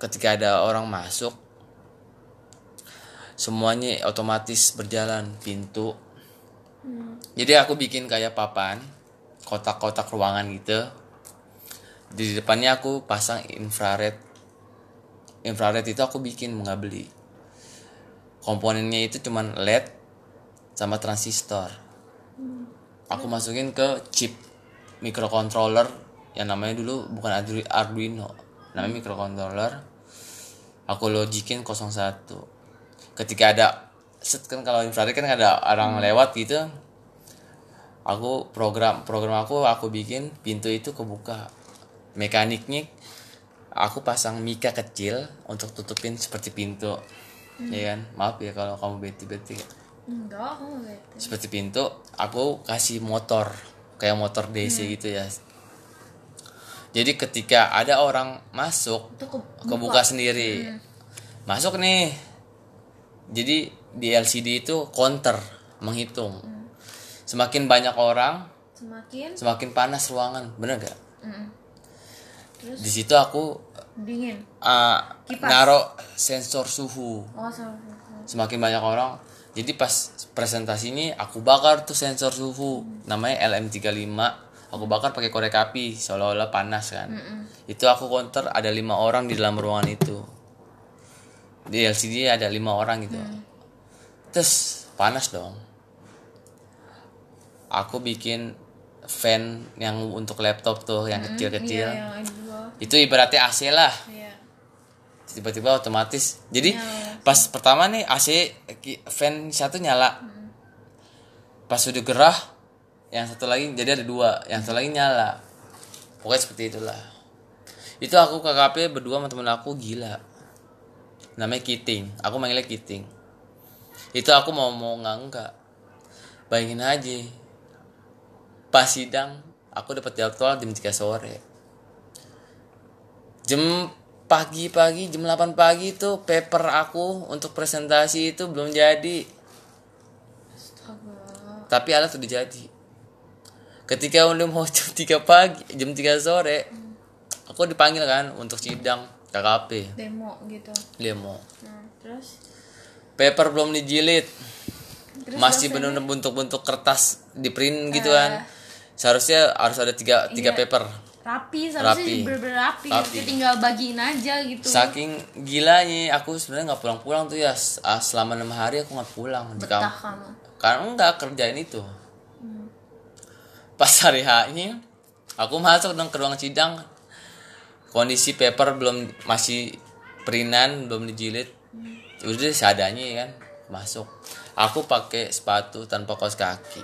Speaker 1: Ketika ada orang masuk semuanya otomatis berjalan pintu. Jadi aku bikin kayak papan kotak-kotak ruangan gitu. Di depannya aku pasang infrared. Infrared itu aku bikin nggak beli. Komponennya itu cuman led sama transistor. Aku masukin ke chip microcontroller yang namanya dulu bukan Ardu- Arduino namanya microcontroller. Aku logikin 01 ketika ada set kan kalau infrared kan ada orang lewat gitu aku program program aku aku bikin pintu itu kebuka. Mekaniknya aku pasang mika kecil untuk tutupin seperti pintu. Ya kan? Maaf ya kalau kamu beti beti
Speaker 2: enggak aku bete.
Speaker 1: Seperti pintu aku kasih motor kayak motor DC gitu ya. Jadi ketika ada orang masuk
Speaker 2: itu ke
Speaker 1: kebuka sendiri. Masuk nih jadi di LCD itu counter menghitung. Semakin banyak orang
Speaker 2: semakin?
Speaker 1: semakin panas ruangan. Bener gak
Speaker 2: Mm-mm. terus?
Speaker 1: Di situ aku
Speaker 2: dingin?
Speaker 1: uh,
Speaker 2: Kipas.
Speaker 1: naruh sensor suhu.
Speaker 2: Oh
Speaker 1: semakin banyak orang. Jadi pas presentasi ini aku bakar tuh sensor suhu. Namanya LM35 aku bakar pakai korek api seolah-olah panas kan. Itu aku counter ada lima orang di dalam ruangan itu di LCD ada lima orang gitu. Terus panas dong. Aku bikin fan yang untuk laptop tuh yang kecil-kecil.
Speaker 2: iya yang
Speaker 1: itu ibaratnya AC lah.
Speaker 2: Iya.
Speaker 1: Tiba-tiba otomatis. Jadi
Speaker 2: Nyala.
Speaker 1: pas pertama nih AC fan satu nyala. Pas sudah gerah yang satu lagi jadi ada dua. Yang satu lagi nyala. Pokoknya seperti itulah. Itu aku KKP berdua sama temen aku gila namanya Kiting. Aku manggilnya Kiting. Itu aku mau mau nggak enggak bayangin aja. Pas sidang aku dapat jadwal jam 3 sore. Jam pagi-pagi jam 8 pagi itu paper aku untuk presentasi itu belum jadi.
Speaker 2: Astaga.
Speaker 1: Tapi alat udah jadi. Ketika udah mau *laughs* jam 3 pagi jam 3 sore aku dipanggil kan untuk sidang KKP
Speaker 2: demo gitu.
Speaker 1: Mau
Speaker 2: nah, terus?
Speaker 1: Paper belum dijilid.
Speaker 2: Terus
Speaker 1: masih benar bentuk-bentuk kertas di print gitu kan. Seharusnya harus ada tiga tiga
Speaker 2: Iya.
Speaker 1: paper.
Speaker 2: Rapi seharusnya
Speaker 1: Rapi.
Speaker 2: bener-bener rapi,
Speaker 1: Rapi.
Speaker 2: Jadi tinggal bagiin aja gitu.
Speaker 1: Saking gilanya aku sebenarnya nggak pulang-pulang tuh ya. Ah, selama enam hari aku nggak pulang di
Speaker 2: betah
Speaker 1: kampus
Speaker 2: kamu.
Speaker 1: Karena enggak kerjain itu. Pas hari hanya aku masuk dong ke ruang sidang kondisi paper belum masih perinan belum dijilid. Udah seadanya ya kan masuk. Aku pakai sepatu tanpa kaos kaki.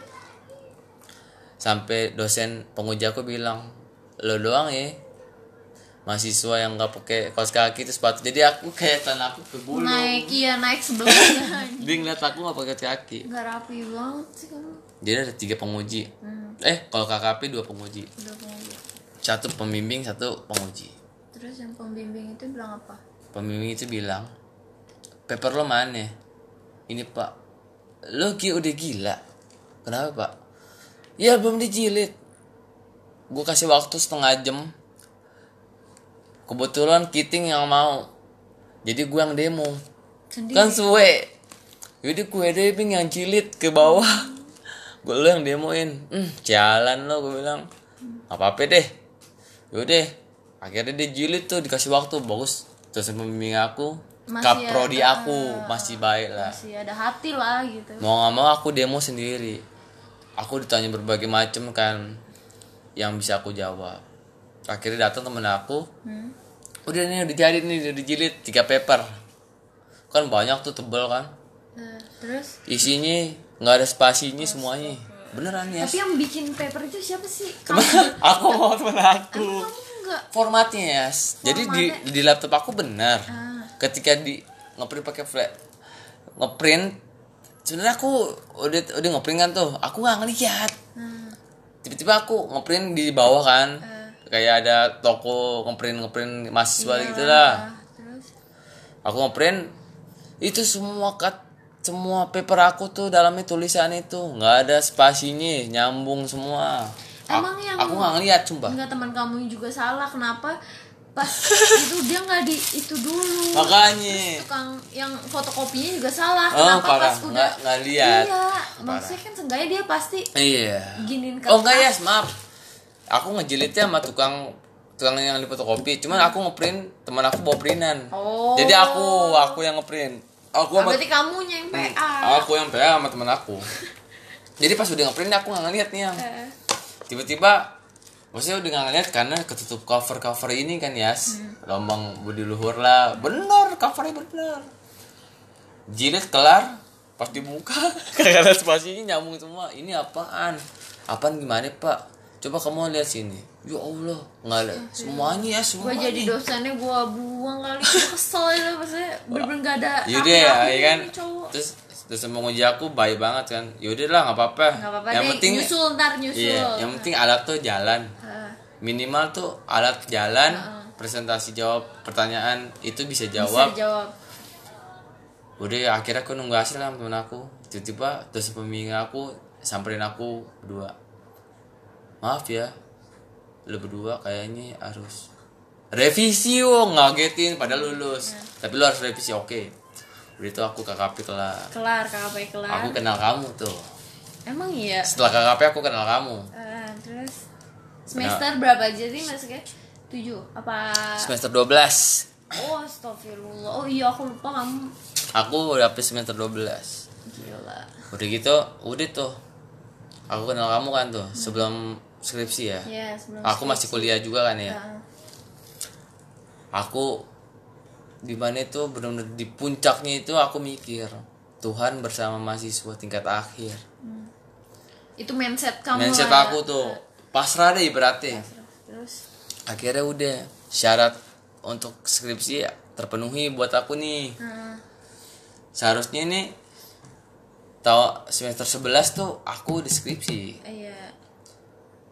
Speaker 1: Sampai dosen penguji aku bilang lo doang ya mahasiswa yang nggak pakai kaos kaki itu sepatu. Jadi aku kayak tanah aku ke bulu
Speaker 2: naik iya naik sebelahnya *laughs*
Speaker 1: dia ngeliat aku nggak pakai kaos kaki.
Speaker 2: Nggak rapi banget sih kamu.
Speaker 1: Jadi ada tiga penguji.
Speaker 2: Hmm,
Speaker 1: eh kalau KKP dua penguji.
Speaker 2: Udah penguji
Speaker 1: satu pembimbing satu penguji.
Speaker 2: Terus yang pembimbing itu bilang apa?
Speaker 1: Pembimbing itu bilang paper lo mana? Ini pak lo ki udah gila. Kenapa pak? Ya belum dijilid. Gue kasih waktu setengah jam. Kebetulan kiting yang mau jadi gue yang demo.
Speaker 2: Sendiri?
Speaker 1: Kan suwe. Jadi gue debing yang jilid ke bawah. Gue lo yang demoin. Hmm, jalan lo gue bilang. Apa apa deh yaudah akhirnya dia jilid tuh dikasih waktu bagus. Dosen pembimbing aku
Speaker 2: Masih
Speaker 1: kaprodi
Speaker 2: ada-
Speaker 1: aku masih baik lah.
Speaker 2: masih ada hati lah gitu.
Speaker 1: Mau nggak mau aku demo sendiri. Aku ditanya berbagai macam kan yang bisa aku jawab. Akhirnya datang temen aku.
Speaker 2: Hmm.
Speaker 1: udah nih udah jadi nih udah dijilid tiga paper. Kan banyak tuh tebel kan.
Speaker 2: Nah, terus?
Speaker 1: Isinya nggak ada spasinya semuanya beneran ya
Speaker 2: tapi yang bikin paper itu siapa sih? *laughs*
Speaker 1: Aku mau temen aku.
Speaker 2: Enggak
Speaker 1: formatnya ya jadi di di laptop aku benar.
Speaker 2: Ah.
Speaker 1: ketika di ngeprint pakai flash ngeprint sebenarnya aku udah udah ngeprint kan tuh. Aku nggak ngeliat
Speaker 2: nah,
Speaker 1: tiba-tiba aku ngeprint di bawah kan.
Speaker 2: Eh.
Speaker 1: kayak ada toko ngeprint ngeprint mahasiswa
Speaker 2: iya,
Speaker 1: gitu lah.
Speaker 2: Ah, terus?
Speaker 1: Aku ngeprint itu semua kat semua paper aku tuh dalamnya tulisan itu. Nggak ada spasinya nyambung semua. A-
Speaker 2: Emang yang-
Speaker 1: aku nggak ngeliat sumpah.
Speaker 2: Enggak teman kamu juga salah. Kenapa? Pas *laughs* itu dia nggak di itu dulu.
Speaker 1: Makanya.
Speaker 2: Tukang yang fotokopinya juga salah.
Speaker 1: Oh,
Speaker 2: kenapa
Speaker 1: parah.
Speaker 2: pas udah
Speaker 1: Nggak- nggak lihat.
Speaker 2: iya maksudnya kan seenggaknya dia pasti
Speaker 1: iya.
Speaker 2: giniin
Speaker 1: oh enggak ya
Speaker 2: kertas.
Speaker 1: maaf. Aku ngejilitnya sama tukang tukang yang di fotokopi. Cuman aku ngeprint teman aku bawa printan.
Speaker 2: Oh.
Speaker 1: jadi aku aku yang ngeprint aku sama
Speaker 2: berarti kamunya yang PA
Speaker 1: aku yang PA sama teman aku. *laughs* Jadi pas udah ngeprint aku nggak ngeliat nih yang.
Speaker 2: Eh,
Speaker 1: tiba-tiba maksudnya udah nggak ngeliat karena ketutup cover cover ini kan yas. Lambang budi luhur lah. Bener covernya bener. Jilid kelar pas dibuka *laughs* karena spasinya nyambung semua. Ini apaan? Apaan gimana pak coba kamu lihat sini. Ya allah nggak ada. Semuanya ya
Speaker 2: gue
Speaker 1: semuanya
Speaker 2: jadi dosennya gue buang kali. Gue *laughs* kesel ya maksudnya bener-bener gak ada
Speaker 1: yaudah ya, ya kan?
Speaker 2: cowok.
Speaker 1: Terus terus menguji aku baik banget kan? Yaudah lah nggak apa-apa. Yang
Speaker 2: deh.
Speaker 1: penting
Speaker 2: nyusul ntar nyusul.
Speaker 1: Iya yang penting alat tuh jalan. Minimal tuh alat jalan presentasi jawab pertanyaan itu bisa
Speaker 2: bisa
Speaker 1: jawab. udah ya, akhirnya aku nunggu hasil lah temen aku. Tiba-tiba dosen pembimbing aku samperin aku berdua maaf ya. Lu berdua kayaknya harus revisi wo ngagetin padahal lulus. Tapi lu harus revisi oke. Udah itu aku KKP kelar
Speaker 2: kelar KKP kelar.
Speaker 1: Aku kenal kamu tuh.
Speaker 2: Emang iya?
Speaker 1: Setelah KKP aku kenal kamu.
Speaker 2: Ah, terus? Semester berapa aja sih masuknya tujuh? Apa?
Speaker 1: Semester 12
Speaker 2: oh astagfirullah. Oh iya aku lupa kamu.
Speaker 1: Aku udah habis semester 12
Speaker 2: gila.
Speaker 1: Udah gitu udah tuh. Aku kenal kamu kan tuh sebelum skripsi ya?
Speaker 2: Ya sebelum
Speaker 1: aku masih kuliah juga kan ya?
Speaker 2: Ah,
Speaker 1: aku di mana itu benar-benar di puncaknya itu aku mikir Tuhan bersama mahasiswa tingkat akhir.
Speaker 2: Itu mindset kamu
Speaker 1: mindset
Speaker 2: lah ya.
Speaker 1: aku tuh. Pasrah deh ibaratnya
Speaker 2: terus?
Speaker 1: Akhirnya udah syarat untuk skripsi terpenuhi buat aku nih.
Speaker 2: Ah,
Speaker 1: seharusnya nih tahu semester 11 tuh aku di skripsi.
Speaker 2: Iya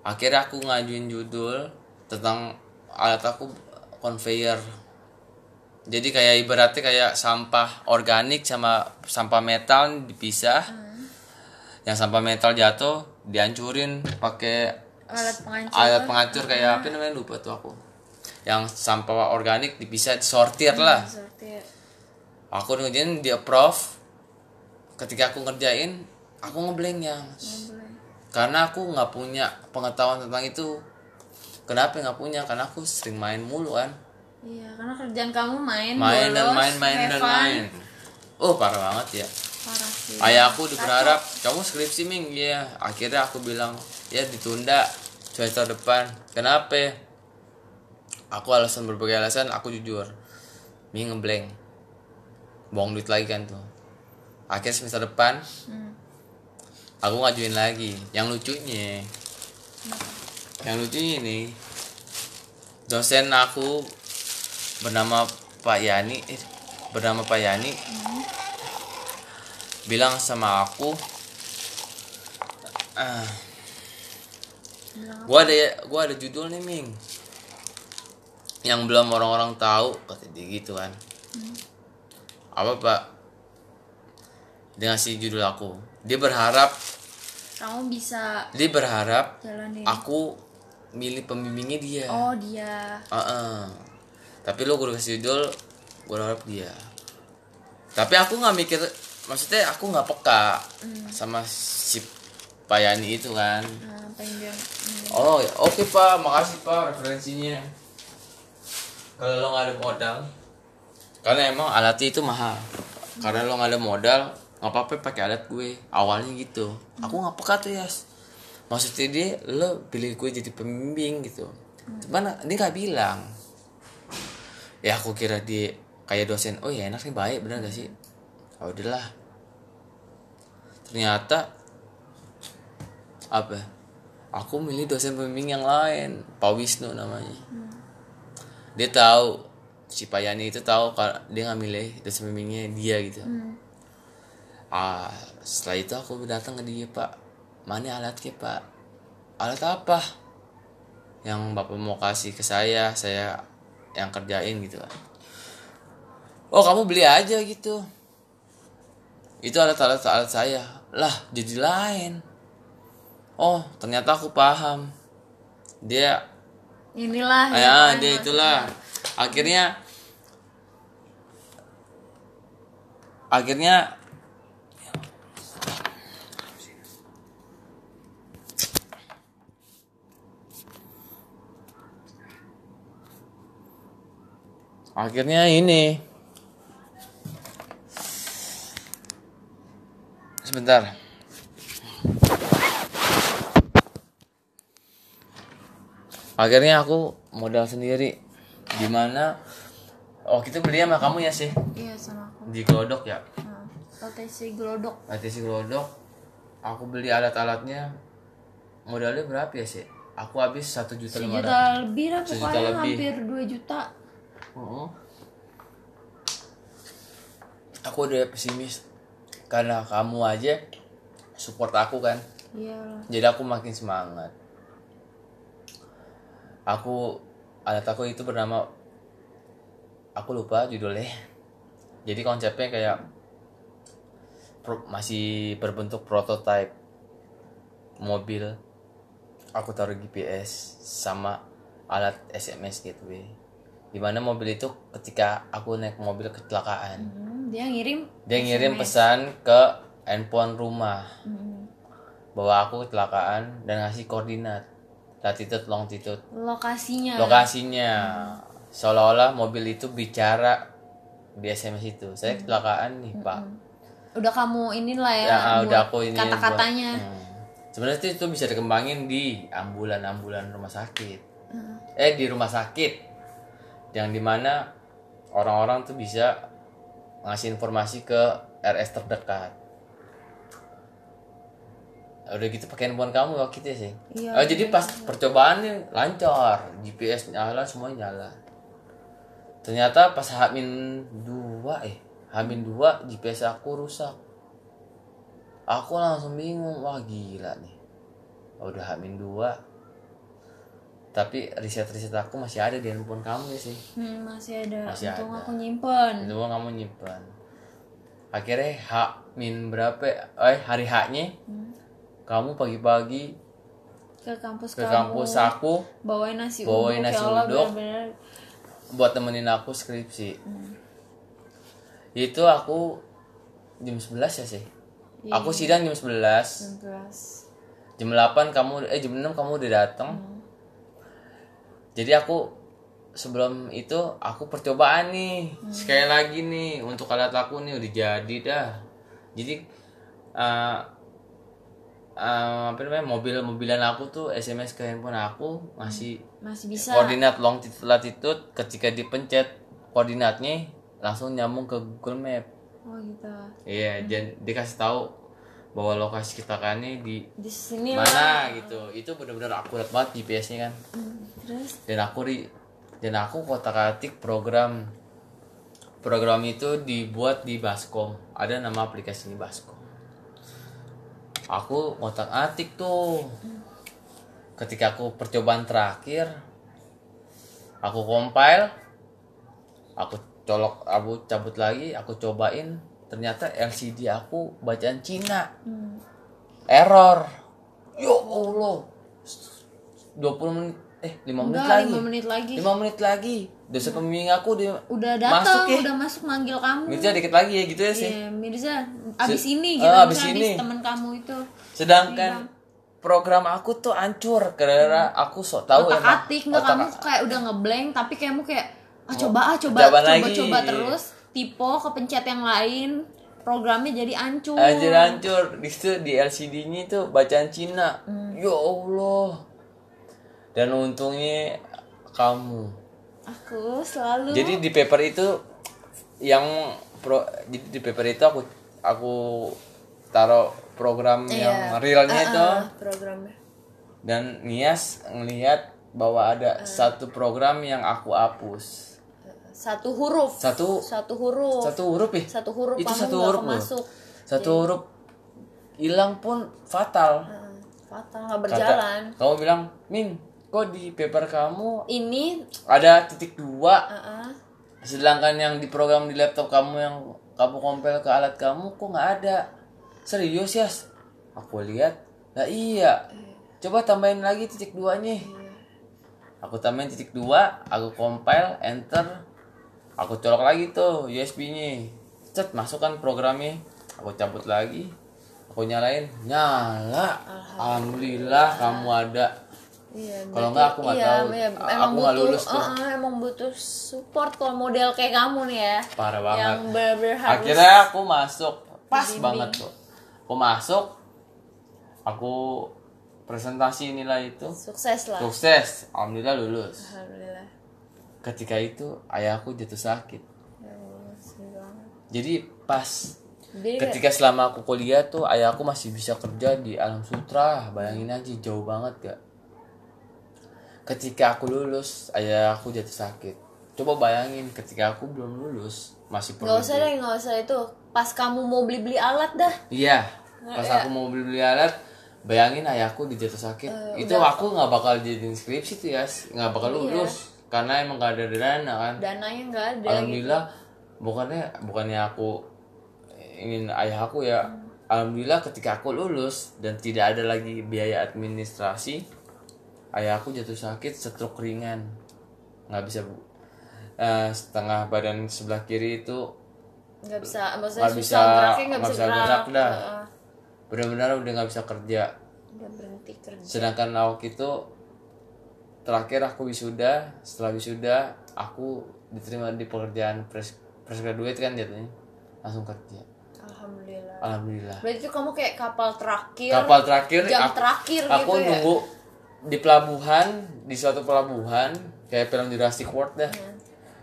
Speaker 1: akhirnya aku ngajuin judul tentang alat aku conveyor. Jadi kayak ibaratnya kayak sampah organik sama sampah metal dipisah. Yang sampah metal jatuh dihancurin pakai
Speaker 2: alat penghancur
Speaker 1: alat penghancur kayak apa namanya? Lupa tuh aku. Yang sampah organik dipisah disortir lah.
Speaker 2: Sortir
Speaker 1: aku ngerjain di approve ketika aku ngerjain aku ngeblank yang
Speaker 2: boleh
Speaker 1: karena aku nggak punya pengetahuan tentang itu. Kenapa nggak punya? Karena aku sering main mulu kan.
Speaker 2: Iya karena kerjaan kamu main
Speaker 1: main dan
Speaker 2: bolos,
Speaker 1: main main
Speaker 2: have
Speaker 1: dan
Speaker 2: fun.
Speaker 1: main. Oh parah banget ya.
Speaker 2: Parah sih.
Speaker 1: Ayah aku berharap kamu skripsi ming? Ya akhirnya aku bilang ya ditunda semester depan. Kenapa? Aku alasan berbagai alasan aku jujur. Ming ngeblank bohong duit lagi kan tuh. Akhirnya semester depan
Speaker 2: Hmm.
Speaker 1: Aku ngajuin lagi. Yang lucunya yang lucunya ini dosen aku bernama Pak Yani eh, bernama Pak Yani bilang sama aku ah, gua ada gua ada judul nih Ming yang belum orang-orang tahu kata dia gitu kan. Apa pak? Dia ngasih judul aku dia berharap
Speaker 2: kamu bisa
Speaker 1: dia berharap
Speaker 2: jalanin
Speaker 1: aku milih pembimbingnya dia.
Speaker 2: Oh dia.
Speaker 1: Heeh. tapi lo gue kasih judul gue harap dia. Tapi aku nggak mikir maksudnya aku nggak peka sama si Payani itu kan.
Speaker 2: Nah, hmm.
Speaker 1: oh ya, oke pak. Makasih pak referensinya. Kalau lo nggak ada modal? Karena emang alatnya itu mahal. Karena lo nggak ada modal nggak apa-apa pakai alat gue. Awalnya gitu. Aku nggak peka tuh ya maksudnya dia lo pilih gue jadi pembimbing gitu. Cuman dia nggak bilang. Ya aku kira dia kayak dosen oh ya enak nih baik bener gak sih? Oh udahlah. Ternyata apa? Aku milih dosen pembimbing yang lain. Pak Wisnu namanya. Dia tahu si Payani itu tahu kalau dia nggak milih dosen pembimbingnya dia gitu ah setelah itu aku datang ke dia pak. Mana alatnya pak? Alat apa? Yang bapak mau kasih ke saya saya yang kerjain gitu kan oh kamu beli aja gitu. Itu alat-alat alat saya. Lah jadi lain. Oh ternyata aku paham. Dia
Speaker 2: inilah
Speaker 1: ya
Speaker 2: kan,
Speaker 1: dia itulah. akhirnya akhirnya akhirnya ini. Sebentar. Akhirnya aku modal sendiri. Di mana oh kita beli sama kamu ya sih?
Speaker 2: Iya sama aku.
Speaker 1: Di Glodok ya?
Speaker 2: Nah, LTC Glodok.
Speaker 1: LTC Glodok. Aku beli alat-alatnya. Modalnya berapa ya sih? Aku habis satu juta lima
Speaker 2: sejuta lebih lah pokoknya
Speaker 1: lebih.
Speaker 2: hampir 2 juta
Speaker 1: Oh. Aku udah pesimis karena kamu aja support aku kan.
Speaker 2: iya
Speaker 1: Jadi aku makin semangat. Aku alat aku itu bernama aku lupa judulnya. Jadi konsepnya kayak pro- masih berbentuk prototype mobil. Aku taruh GPS sama alat SMS gateway. Di mana mobil itu ketika aku naik mobil kecelakaan,
Speaker 2: Hmm, dia ngirim
Speaker 1: dia ngirim pesan ke handphone rumah.
Speaker 2: Hmm,
Speaker 1: bahwa aku kecelakaan dan ngasih koordinat. Latitude longitude
Speaker 2: lokasinya.
Speaker 1: Lokasinya. Seolah-olah mobil itu bicara di SMS itu. Saya kecelakaan nih pak.
Speaker 2: udah kamu inilah ya,
Speaker 1: ya ah, udah aku ini
Speaker 2: kata-katanya.
Speaker 1: Hmm. sebenarnya itu, itu bisa dikembangin di ambulan-ambulan rumah sakit. Eh di rumah sakit yang di mana orang-orang tuh bisa ngasih informasi ke RS terdekat. Udah gitu pakai handphone kamu waktu itu ya sih
Speaker 2: Iya,
Speaker 1: oh, jadi pas percobaannya lancar GPS nyala semua nyala ternyata pas Hamin dua eh Hamin dua GPS aku rusak. Aku langsung bingung wah gila nih. Udah Hamin dua tapi riset-riset aku masih ada di handphone kamu ya sih.
Speaker 2: Hmm, masih ada.
Speaker 1: Masih
Speaker 2: untung
Speaker 1: ada.
Speaker 2: aku nyimpen.
Speaker 1: Mah kamu nyimpan akhirnya H min berapa? Eh hari H nya kamu pagi-pagi
Speaker 2: ke kampus
Speaker 1: ke
Speaker 2: kamu.
Speaker 1: kampus aku
Speaker 2: bawain nasi
Speaker 1: Bawain
Speaker 2: uduk
Speaker 1: nasi
Speaker 2: ya Allah
Speaker 1: uduk.
Speaker 2: bener-bener.
Speaker 1: buat temenin aku skripsi. Itu aku jam 11 ya sih? Aku sidang jam 11
Speaker 2: 19
Speaker 1: jam 8 kamu eh jam 6 kamu udah datang jadi aku sebelum itu aku percobaan nih. Sekali lagi nih untuk alat aku nih udah jadi dah. Jadi eh eh, apa namanya mobil-mobilan aku tuh SMS ke handphone aku ngasih
Speaker 2: masih bisa.
Speaker 1: koordinat longitude latitude. Ketika dipencet koordinatnya langsung nyambung ke Google Map.
Speaker 2: Oh gitu.
Speaker 1: Iya dan dikasih tahu bahwa lokasi kita kan nih di
Speaker 2: di sini lah.
Speaker 1: mana gitu. Itu benar-benar akurat banget GPS-nya kan.
Speaker 2: Terus?
Speaker 1: Dan aku di dan aku kotak atik program program itu dibuat di Baskom. Ada nama aplikasinya Baskom. Aku kotak atik tuh. Ketika aku percobaan terakhir aku compile aku colok aku cabut lagi aku cobain ternyata LCD aku bacaan Cina.
Speaker 2: Hmm.
Speaker 1: error. Ya Allah. 20 menit eh 5 menit
Speaker 2: Enggak,
Speaker 1: lagi.
Speaker 2: 5 menit lagi.
Speaker 1: 5 menit lagi. Dosen pembimbing aku dia
Speaker 2: udah
Speaker 1: Masuk
Speaker 2: datang
Speaker 1: ya.
Speaker 2: udah masuk manggil kamu.
Speaker 1: Mirza dikit lagi ya gitu ya sih.
Speaker 2: Iya, Mirza abis
Speaker 1: Se-
Speaker 2: ini gitu
Speaker 1: abis
Speaker 2: Mirza,
Speaker 1: ini.
Speaker 2: teman kamu itu?
Speaker 1: Sedangkan program aku tuh hancur karena aku sok tahu
Speaker 2: otak atik nggak kamu kayak udah ngeblank tapi kamu kayak ah coba ah coba
Speaker 1: Coba
Speaker 2: coba coba terus tipe kepencet yang lain programnya jadi hancur
Speaker 1: Anjir hancur di situ di LCD-nya itu bacaan Cina. Ya Allah. Dan untungnya kamu.
Speaker 2: aku selalu
Speaker 1: Jadi di paper itu yang pro jadi di paper itu aku aku taruh program yang realnya itu
Speaker 2: Ah, programnya
Speaker 1: dan Nias ngelihat bahwa ada satu program yang aku hapus.
Speaker 2: Satu huruf.
Speaker 1: Satu
Speaker 2: satu huruf.
Speaker 1: satu huruf ya?
Speaker 2: satu huruf
Speaker 1: itu satu huruf loh.
Speaker 2: masuk.
Speaker 1: Satu huruf hilang pun fatal.
Speaker 2: fatal nggak
Speaker 1: Kata-
Speaker 2: berjalan
Speaker 1: kamu bilang, "Min, kok di paper kamu
Speaker 2: ini
Speaker 1: ada titik dua?
Speaker 2: Uh-uh,
Speaker 1: sedangkan yang di program di laptop kamu yang kamu kompel ke alat kamu kok nggak ada? Serius ya aku lihat. Lah iya. Coba tambahin lagi titik duanya. Aku tambahin titik dua aku compile enter aku colok lagi tuh USB nya. Cet masukkan programnya. Aku cabut lagi. Aku nyalain nyala. Alhamdulillah. Kamu ada.
Speaker 2: Iya,
Speaker 1: Kalau nggak aku nggak
Speaker 2: iya,
Speaker 1: tahu.
Speaker 2: iya, emang
Speaker 1: aku nggak lulus tuh.
Speaker 2: uh-uh, emang butuh support kalau model kayak kamu nih ya.
Speaker 1: parah banget.
Speaker 2: Yang bener-bener harus
Speaker 1: akhirnya aku masuk. Pas
Speaker 2: Bimbing.
Speaker 1: banget tuh. Aku masuk. Aku presentasi nilai itu.
Speaker 2: Sukses lah.
Speaker 1: sukses. Alhamdulillah lulus.
Speaker 2: Alhamdulillah.
Speaker 1: Ketika itu ayahku jatuh sakit.
Speaker 2: Ya
Speaker 1: jadi pas
Speaker 2: Jadi
Speaker 1: ketika selama aku kuliah tuh ayahku masih bisa kerja di alam sutra. Bayangin aja jauh banget gak ketika aku lulus ayahku jatuh sakit. Coba bayangin ketika aku belum lulus masih
Speaker 2: nggak
Speaker 1: perlu
Speaker 2: usah deh, nggak usah itu. Pas kamu mau beli-beli alat dah.
Speaker 1: Iya, pas aku mau beli beli alat, bayangin ayahku di jatuh sakit.
Speaker 2: Eh,
Speaker 1: itu aku nggak bakal jadiin skripsi tuh ya, nggak bakal
Speaker 2: Iya.
Speaker 1: Karena emang gak ada dana kan.
Speaker 2: Dananya nggak ada.
Speaker 1: Alhamdulillah, bukannya bukannya aku ingin ayah aku ya. Alhamdulillah ketika aku lulus dan tidak ada lagi biaya administrasi, ayah aku jatuh sakit stroke ringan, nggak bisa bu. Eh, setengah badan sebelah kiri itu
Speaker 2: nggak bisa, maksudnya susah
Speaker 1: bisa
Speaker 2: nggak bisa
Speaker 1: bisa
Speaker 2: gerak.
Speaker 1: dah benar-benar udah nggak bisa kerja
Speaker 2: Udah berhenti kerja.
Speaker 1: sedangkan waktu itu terakhir aku wisuda setelah wisuda aku diterima di pekerjaan fresh fresh graduate kan jatuhnya langsung kerja
Speaker 2: Alhamdulillah.
Speaker 1: alhamdulillah
Speaker 2: Berarti itu kamu kayak kapal terakhir.
Speaker 1: kapal terakhir
Speaker 2: jam
Speaker 1: aku,
Speaker 2: terakhir
Speaker 1: aku
Speaker 2: gitu ya.
Speaker 1: nunggu di pelabuhan di suatu pelabuhan kayak film Jurassic World dah
Speaker 2: Hmm.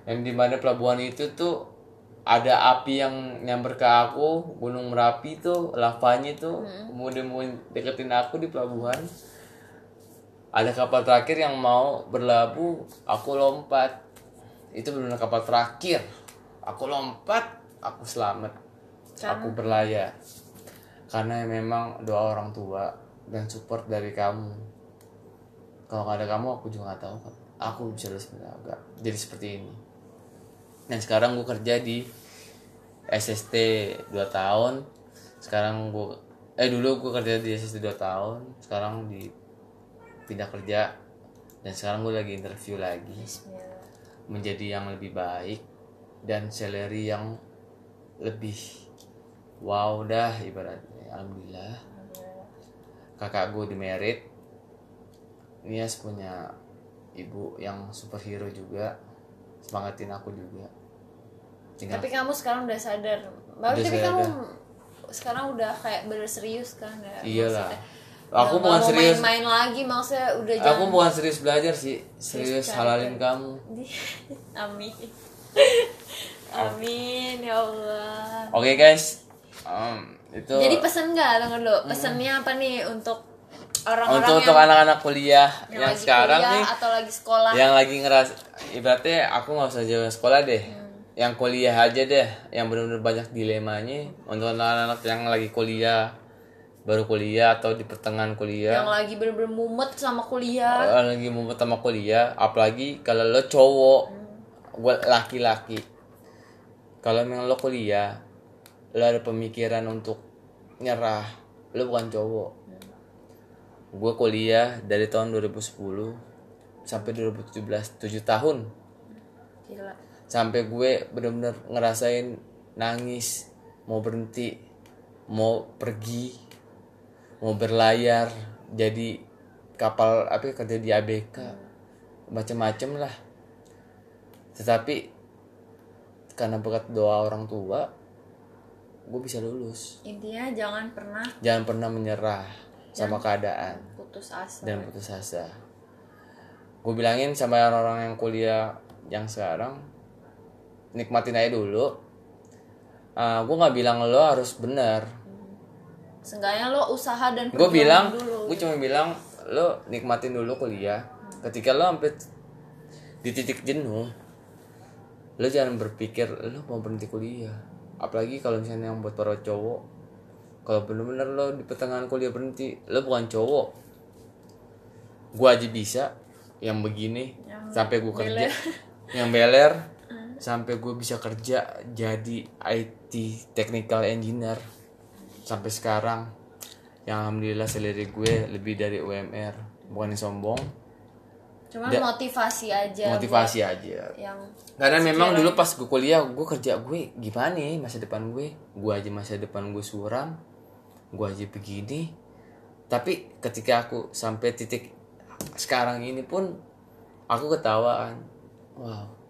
Speaker 1: yang di mana pelabuhan itu tuh ada api yang nyamber ke aku gunung merapi tuh lavanya tuh
Speaker 2: Hmm.
Speaker 1: kemudian deketin aku di pelabuhan ada kapal terakhir yang mau berlabuh aku lompat. Itu benar kapal terakhir. Aku lompat aku selamat. Aku berlayar. Karena memang doa orang tua dan support dari kamu. Kalau nggak ada kamu aku juga nggak tahu kan aku bisa enggak jadi seperti ini. Dan sekarang gue kerja di SST 2 tahun. Sekarang gue eh dulu gue kerja di SST 2 tahun. Sekarang di pindah kerja dan sekarang gue lagi interview lagi
Speaker 2: Bismillah.
Speaker 1: menjadi yang lebih baik dan salary yang lebih wow dah ibaratnya alhamdulillah kakak gue di merit Nias punya ibu yang superhero juga semangatin aku juga tinggal
Speaker 2: Tapi kamu sekarang udah sadar. Baru tapi
Speaker 1: sadar.
Speaker 2: kamu sekarang udah kayak bener serius kan ya.
Speaker 1: iyalah
Speaker 2: maksudnya.
Speaker 1: Aku bukan serius.
Speaker 2: main-main lagi maksudnya udah
Speaker 1: aku
Speaker 2: jangan
Speaker 1: bukan serius belajar sih. Serius halalin kamu. *laughs*
Speaker 2: Amin. *laughs* Amin ya Allah.
Speaker 1: oke guys. Um, itu
Speaker 2: Jadi pesen nggak? Tunggu dulu. Pesennya apa nih untuk orang-orang
Speaker 1: untuk
Speaker 2: yang,
Speaker 1: untuk anak-anak kuliah
Speaker 2: yang
Speaker 1: yang,
Speaker 2: lagi
Speaker 1: sekarang
Speaker 2: kuliah
Speaker 1: nih.
Speaker 2: atau lagi sekolah?
Speaker 1: yang lagi ngeras ibaratnya aku nggak usah jauh sekolah deh. Yang kuliah aja deh. Yang benar-benar banyak dilemanya. Untuk anak-anak yang lagi kuliah baru kuliah atau di pertengahan kuliah.
Speaker 2: Yang lagi bener-bener mumet sama kuliah.
Speaker 1: Kalau lagi mau pertama kuliah apalagi kalau lo cowok gue laki-laki. Kalau memang lo kuliah lo ada pemikiran untuk nyerah lo bukan cowok. Gue kuliah dari tahun 2010 sampai 2017 7 tahun.
Speaker 2: Gila.
Speaker 1: sampai gue bener-bener ngerasain nangis mau berhenti mau pergi mau berlayar jadi kapal apa ya, kerja di ABK macem-macem lah. Tetapi karena berkat doa orang tua gue bisa lulus.
Speaker 2: Intinya jangan pernah
Speaker 1: jangan pernah menyerah sama keadaan.
Speaker 2: putus asa.
Speaker 1: Dan putus asa. Gue bilangin sama orang-orang yang kuliah yang sekarang nikmatin aja dulu. Uh, gue nggak bilang lo harus benar
Speaker 2: Seenggaknya lo usaha dan
Speaker 1: gue bilang
Speaker 2: dulu.
Speaker 1: gue cuma bilang lo nikmatin dulu kuliah. Ketika lo sampai di titik jenuh lo jangan berpikir lo mau berhenti kuliah. Apalagi kalau misalnya yang buat para cowok kalau bener-bener lo di pertengahan kuliah berhenti lo bukan cowok. Gue aja bisa yang begini
Speaker 2: Yang
Speaker 1: sampai gue kerja.
Speaker 2: beler. *laughs*
Speaker 1: yang beler sampai gue bisa kerja jadi IT technical engineer sampai sekarang yang alhamdulillah salary gue lebih dari UMR bukan sombong.
Speaker 2: Cuman
Speaker 1: Da-
Speaker 2: motivasi aja
Speaker 1: motivasi aja.
Speaker 2: yang
Speaker 1: karena memang dulu pas gue kuliah gue kerja gue gimana nih masa depan gue? Gue aja masa depan gue suram gue aja begini. Tapi ketika aku sampai titik sekarang ini pun aku ketawaan. Wow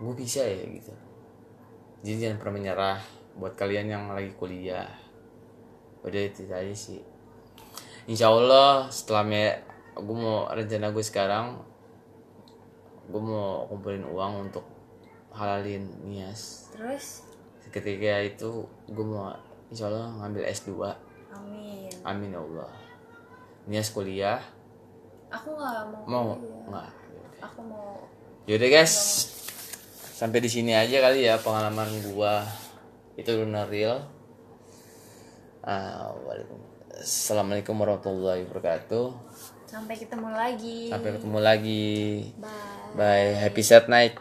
Speaker 1: gue bisa ya gitu. Jadi jangan pernah menyerah buat kalian yang lagi kuliah udah itu aja sih. Insya Allah setelah me gue mau rencana gue sekarang gue mau kumpulin uang untuk halalin nias.
Speaker 2: Terus?
Speaker 1: Ketika itu gue mau insya Allah ngambil S2
Speaker 2: amin.
Speaker 1: Amin ya Allah. Nias kuliah.
Speaker 2: Aku nggak mau
Speaker 1: mau
Speaker 2: kuliah.
Speaker 1: nggak?
Speaker 2: Aku mau
Speaker 1: yaudah guys. sampai di sini aja kali ya pengalaman gua. Itu lunar real Assalamualaikum warahmatullahi wabarakatuh.
Speaker 2: Sampai ketemu lagi.
Speaker 1: Sampai ketemu lagi.
Speaker 2: Bye.
Speaker 1: Bye. Happy sad night